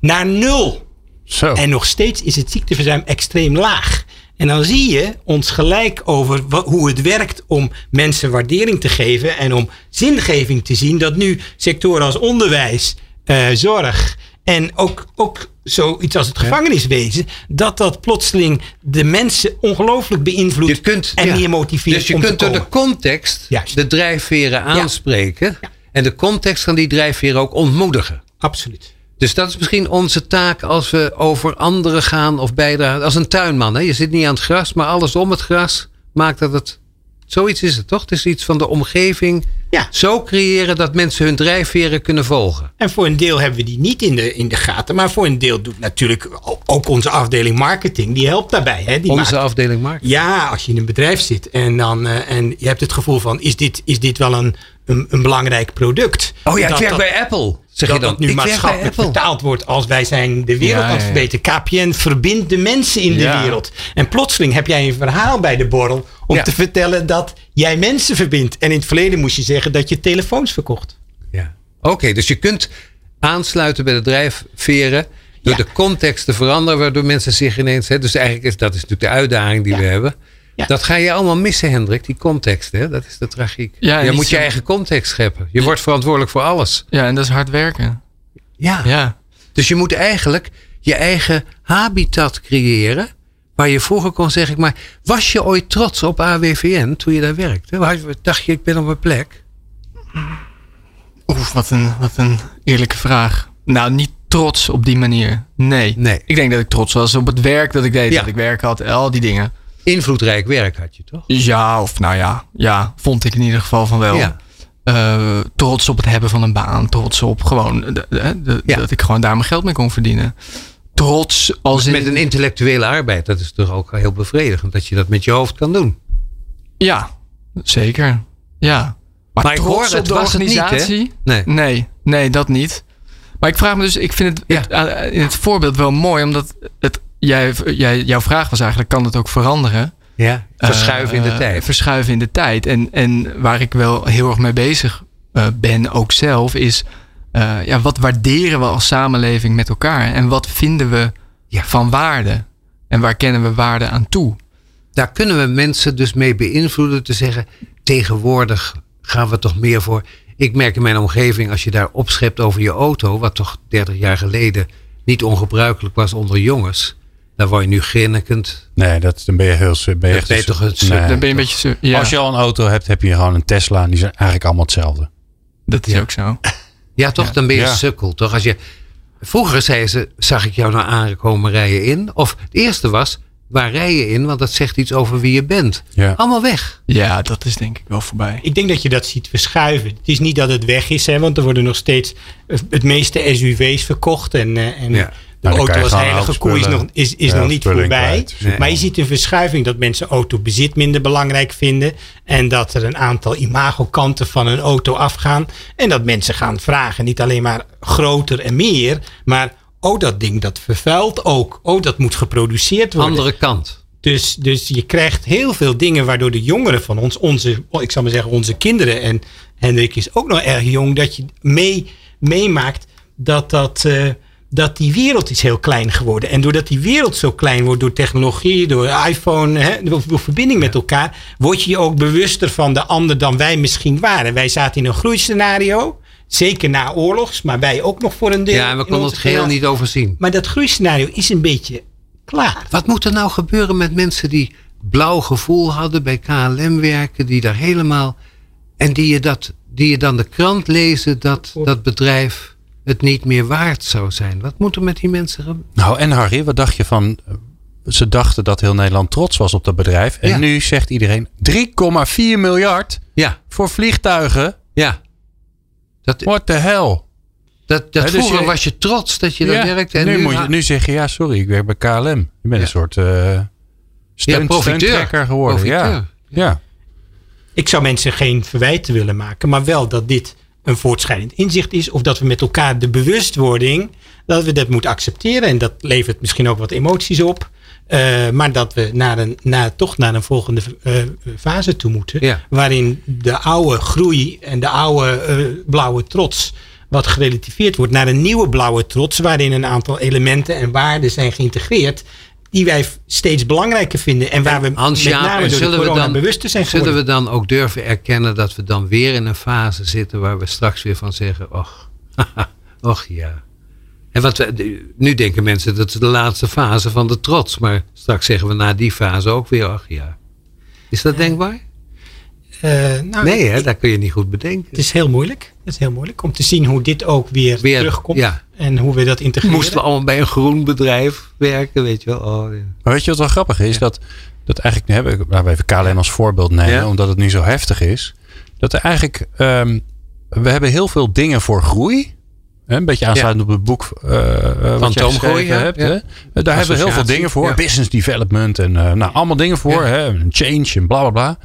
naar nul. Zo. En nog steeds is het ziekteverzuim extreem laag. En dan zie je ons gelijk over wat, hoe het werkt om mensen waardering te geven en om zingeving te zien. Dat nu sectoren als onderwijs, eh, zorg en ook, ook zoiets als het gevangeniswezen, dat dat plotseling de mensen ongelooflijk beïnvloedt Je kunt, en ja. meer motiveert Dus je om kunt door de context Juist. de drijfveren aanspreken. En de context van die drijfveren ook ontmoedigen. Absoluut. Dus dat is misschien onze taak als we over anderen gaan of bijdragen. Als een tuinman. Hè? Je zit niet aan het gras, maar alles om het gras maakt dat het. Zoiets is het toch? Het is iets van de omgeving Ja. zo creëren dat mensen hun drijfveren kunnen volgen. En voor een deel hebben we die niet in de, in de gaten. Maar voor een deel doet natuurlijk ook onze afdeling marketing. Die helpt daarbij. Hè? Die Onze maakt- afdeling markt. Ja, als je in een bedrijf zit en, dan, eh, en je hebt het gevoel van... is dit, is dit wel een, een, een belangrijk product? Oh ja, ik werk dat- bij Apple. Zeg dat je dan? dat nu ik maatschappelijk vertaald wordt als wij zijn de wereld aan het verbeteren. KPN verbindt de mensen in de wereld. En plotseling heb jij een verhaal bij de borrel om te vertellen dat jij mensen verbindt. En in het verleden moest je zeggen dat je telefoons verkocht. Ja. Oké, dus je kunt aansluiten bij de drijfveren. Door Ja. de context te veranderen, waardoor mensen zich ineens. Hè, dus eigenlijk is dat is natuurlijk de uitdaging die Ja. we hebben. Ja. Dat ga je allemaal missen, Hendrik, die context. Hè? Dat is de tragiek. Ja, je moet je eigen context scheppen. Je wordt verantwoordelijk voor alles. Ja, en dat is hard werken. Ja. Ja. Dus je moet eigenlijk je eigen habitat creëren. Waar je vroeger kon zeggen, maar was je ooit trots op AWVN toen je daar werkte? Waar- Dacht je, ik ben op mijn plek? Oeh, wat een, wat een eerlijke vraag. Nou, niet trots op die manier. Nee. Nee. Ik denk dat ik trots was op het werk dat ik deed. Ja. Dat ik werk had. Al die dingen. Invloedrijk werk had je toch? Ja, of nou ja. Ja, vond ik in ieder geval van wel. Ja. Eh, trots op het hebben van een baan. Trots op gewoon de- de- de- Ja. dat ik gewoon daar mijn geld mee kon verdienen. Trots als in... Met een intellectuele arbeid, dat is toch ook heel bevredigend dat je dat met je hoofd kan doen. Ja, zeker. Ja. Maar, Maar ik hoor, op het de was het niet, hè? organisatie? Nee. Nee, nee, dat niet. Maar ik vraag me dus, ik vind het, Ja. het, eh, in het voorbeeld wel mooi, omdat het, jij, jij, jouw vraag was eigenlijk, kan het ook veranderen? Ja, verschuiven in de Eh, tijd. Verschuiven in de tijd. En, en waar ik wel heel erg mee bezig eh, ben, ook zelf, is eh, ja, wat waarderen we als samenleving met elkaar? En wat vinden we Ja. van waarde? En waar kennen we waarde aan toe? Daar kunnen we mensen dus mee beïnvloeden te zeggen, tegenwoordig gaan we toch meer voor. Ik merk in mijn omgeving, als je daar opschept over je auto, wat toch 30 jaar geleden niet ongebruikelijk was onder jongens, dan word je nu grinnikend. Nee, dat, dan ben je heel... su- Ben je Dan echt ben je toch een suk- Nee, Dan ben je een toch. beetje... Ja, Als je al een auto hebt, heb je gewoon een Tesla. En die zijn eigenlijk allemaal hetzelfde. dat is Ja. ook zo. (laughs) Ja, toch? Dan ben je Ja. sukkel, toch? Als je, vroeger zei ze, zag ik jou nou aankomen rijden in? Of het eerste was, waar rij je in? Want dat zegt iets over wie je bent. Ja. Allemaal weg. Ja, dat is denk ik wel voorbij. Ik denk dat je dat ziet verschuiven. Het is niet dat het weg is, hè, want er worden nog steeds het meeste SUV's verkocht. En, eh, en Ja. De Nou, auto als heilige koe is nog, is, is nog niet voorbij. kwijt. Nee. Maar je ziet een verschuiving dat mensen autobezit minder belangrijk vinden. En dat er een aantal imagokanten van een auto afgaan. En dat mensen gaan vragen, niet alleen maar groter en meer. Maar, oh dat ding dat vervuilt ook. Oh dat moet geproduceerd worden. Andere kant. Dus, dus je krijgt heel veel dingen waardoor de jongeren van ons, onze, ik zal maar zeggen, onze kinderen, en Hendrik is ook nog erg jong, dat je mee, meemaakt dat, dat, eh, dat die wereld is heel klein geworden. En doordat die wereld zo klein wordt door technologie, door iPhone, hè, door, door verbinding met elkaar, word je je ook bewuster van de ander dan wij misschien waren. Wij zaten in een groeiscenario. Zeker na oorlogs, maar wij ook nog voor een deel. Ja, en we konden het geheel niet overzien. Maar dat groeiscenario is een beetje klaar. Wat moet er nou gebeuren met mensen die blauw gevoel hadden bij KLM werken, die daar helemaal. en die je, dat, die je dan de krant lezen dat dat bedrijf het niet meer waard zou zijn? Wat moet er met die mensen gebeuren? Nou, en Harry, wat dacht je van... Ze dachten dat heel Nederland trots was op dat bedrijf. En Ja. nu zegt iedereen 3,4 miljard Ja, voor vliegtuigen. ja. Dat, What the hell? dat, dat dus vroeger je- was je trots dat je daar Ja, werkte. En nu, nu, moet je, ha- nu zeg je, ja, sorry, ik werk bij KLM. Je bent Ja. een soort eh steun, profiteur. geworden. Ja. Ja. Ik zou mensen geen verwijten willen maken, maar wel dat dit een voortschrijdend inzicht is. Of dat we met elkaar de bewustwording, dat we dat moeten accepteren. En dat levert misschien ook wat emoties op. Eh, maar dat we naar een, naar, toch naar een volgende eh, fase toe moeten. Ja. Waarin de oude groei en de oude eh, blauwe trots wat gerelativeerd wordt naar een nieuwe blauwe trots. Waarin een aantal elementen en waarden zijn geïntegreerd. Die wij steeds belangrijker vinden. En waar we Hans met name en door de zullen we dan- bewuster zijn Zullen we dan ook durven erkennen dat we dan weer in een fase zitten waar we straks weer van zeggen: Och, (laughs) och ja. En wat we, nu denken mensen dat is de laatste fase van de trots, maar straks zeggen we na die fase ook weer: Och ja. Is dat denkbaar? Eh, nou, Nee, hè? dat kun je niet goed bedenken. Het is heel moeilijk. Het is heel moeilijk om te zien hoe dit ook weer, Weer, terugkomt. ja. En hoe we dat integreren. Moesten we allemaal bij een groen bedrijf werken, weet je wel? Oh, ja. Maar weet je wat wel grappig is? Dat, dat eigenlijk, nu hebben we, laten we even KLM als voorbeeld nemen, Ja. omdat het nu zo heftig is. Dat er eigenlijk, ehm, we hebben heel veel dingen voor groei. Hè, Een beetje aansluitend op het boek uh, Toom geschreven Gooi, ja. hebt. Ja. Hè? Daar hebben we heel veel dingen voor. ja. Business development en eh, nou, allemaal dingen voor. Ja. Hè? Change en bla bla bla.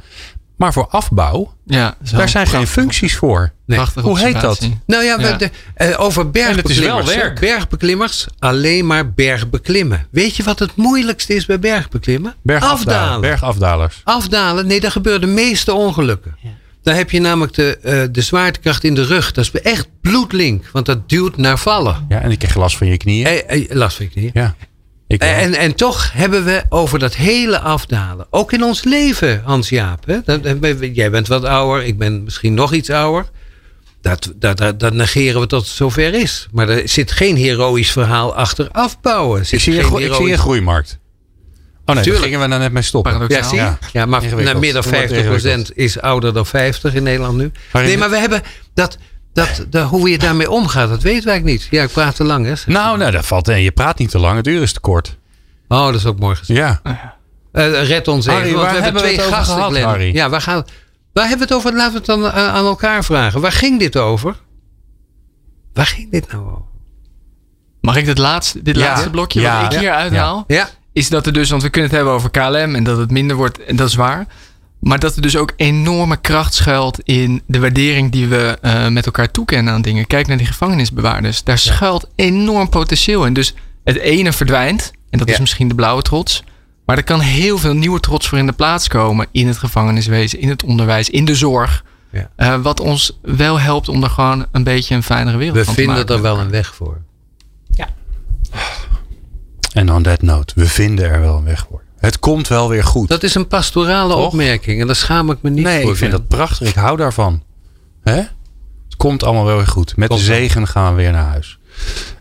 Maar voor afbouw, Ja, daar zijn geen functies voor. Nee. Hoe heet dat? Nou ja, we- Ja. De, eh, over bergbeklimmers. het is wel hè. werk. Bergbeklimmers, alleen maar bergbeklimmen. Weet je wat het moeilijkste is bij bergbeklimmen? Bergafdalen. Afdalen. Bergafdalers. Afdalen, nee, daar gebeuren de meeste ongelukken. Dan heb je namelijk de, eh, de zwaartekracht in de rug. Dat is echt bloedlink, want dat duwt naar vallen. Ja, en ik krijg last van je knieën. Eh, eh, last van je knieën. Ja. En, en toch hebben we over dat hele afdalen. Ook in ons leven, Hans-Jaap. hè, dat- dat- Jij bent wat ouder, ik ben misschien nog iets ouder. Dat, dat, dat, dat negeren we tot het zover is. Maar er zit geen heroïsch verhaal achter afbouwen. Er ik, zit zie een geen gro- ik zie een groeimarkt. Oh nee, daar gingen we nou net mee stoppen. Ja, zie? Ja. Ja, maar naar meer dan Dat wordt 50% is ouder dan 50 in Nederland nu. Nee, maar we hebben dat, dat, dat, hoe je daarmee omgaat, dat weten wij niet. Ja, ik praat te lang, hè? Nou, nou, dat valt. Nee, je praat niet te lang. Het uur is te kort. Oh, dat is ook mooi gezegd. Ja. Eh, red ons even, Harry, want waar we hebben we twee over gasten, gehad. Harry? Ja, waar, gaan, waar hebben we het over? Laten we het dan eh, aan elkaar vragen. Waar ging dit over? Waar ging dit nou over? Mag ik dit laatste, dit Ja. laatste blokje Ja. wat ik hier uithaal? Ja, Is dat er dus, want we kunnen het hebben over KLM en dat het minder wordt, en dat is waar. Maar dat er dus ook enorme kracht schuilt in de waardering die we eh, met elkaar toekennen aan dingen. Kijk naar die gevangenisbewaarders. Daar schuilt enorm potentieel in. Dus het ene verdwijnt, en dat is Ja. misschien de blauwe trots. Maar er kan heel veel nieuwe trots voor in de plaats komen. In het gevangeniswezen, in het onderwijs, in de zorg. Ja. Eh, wat ons wel helpt om er gewoon een beetje een fijnere wereld we van te vinden maken. er wel een weg voor. En on that note, we vinden er wel een weg voor. Het komt wel weer goed. Dat is een pastorale Toch? opmerking en daar schaam ik me niet nee, voor. ik vind dat prachtig. Ik hou daarvan. Hè? Het komt allemaal wel weer goed. Met de Komt zegen gaan we weer naar huis.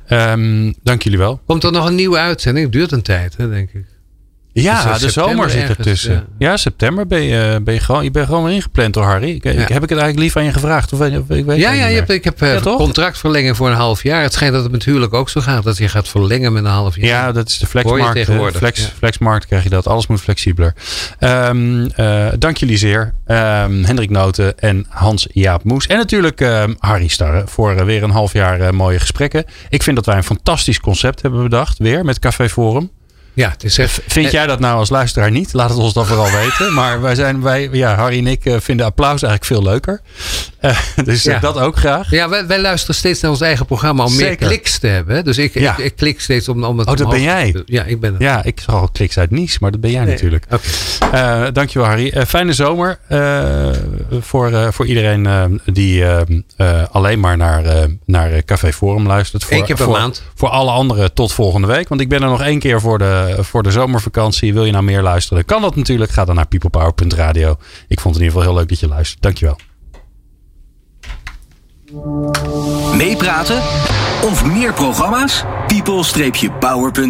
Ehm, dank jullie wel. Komt er nog een nieuwe uitzending? Het duurt een tijd, hè, denk ik. Ja, Dus, eh, de zomer zit ertussen. ja. Ja. september ben je, ben je, gewoon, je bent gewoon weer ingepland door Harry. Ik, Ja. heb ik het eigenlijk lief aan je gevraagd? Of, ik weet Ja, ja je hebt, ik heb eh, contractverlenging voor een half jaar. Het schijnt dat het met huwelijk ook zo gaat. Dat je gaat verlengen met een half jaar. Ja, dat is de flexmarkt. eh, Flex. Flexmarkt krijg je dat. Alles moet flexibeler. Ehm, eh, dank jullie zeer. Ehm, Hendrik Noten en Hans-Jaap Moes. En natuurlijk ehm, Harry Starre voor eh, weer een half jaar eh, mooie gesprekken. Ik vind dat wij een fantastisch concept hebben bedacht. Weer met Café Forum. Ja, het is echt... Vind Eh, jij dat nou als luisteraar niet? Laat het ons dan vooral (laughs) weten. Maar wij zijn, wij, ja, Harry en ik eh, vinden applaus eigenlijk veel leuker. Eh, (laughs) dus Ja. dat ook graag. Ja, wij, wij luisteren steeds naar ons eigen programma om meer kliks te hebben. Dus ik, Ja. ik, ik klik steeds om, om het Oh, dat ben jij? te- Ja, ik ben het. Ja, ik zag al kliks uit Nice, maar dat ben jij natuurlijk. Oké. Dankjewel Harry. Fijne zomer voor, voor iedereen die alleen maar naar, naar Café Forum luistert. Voor, Eén keer per voor, maand. Voor alle anderen tot volgende week. Want ik ben er nog één keer voor de, voor de zomervakantie. Wil je nou meer luisteren? Kan dat natuurlijk. Ga dan naar peoplepower.radio. Ik vond het in ieder geval heel leuk dat je luistert. Dankjewel. Meepraten of meer programma's? people-power.nl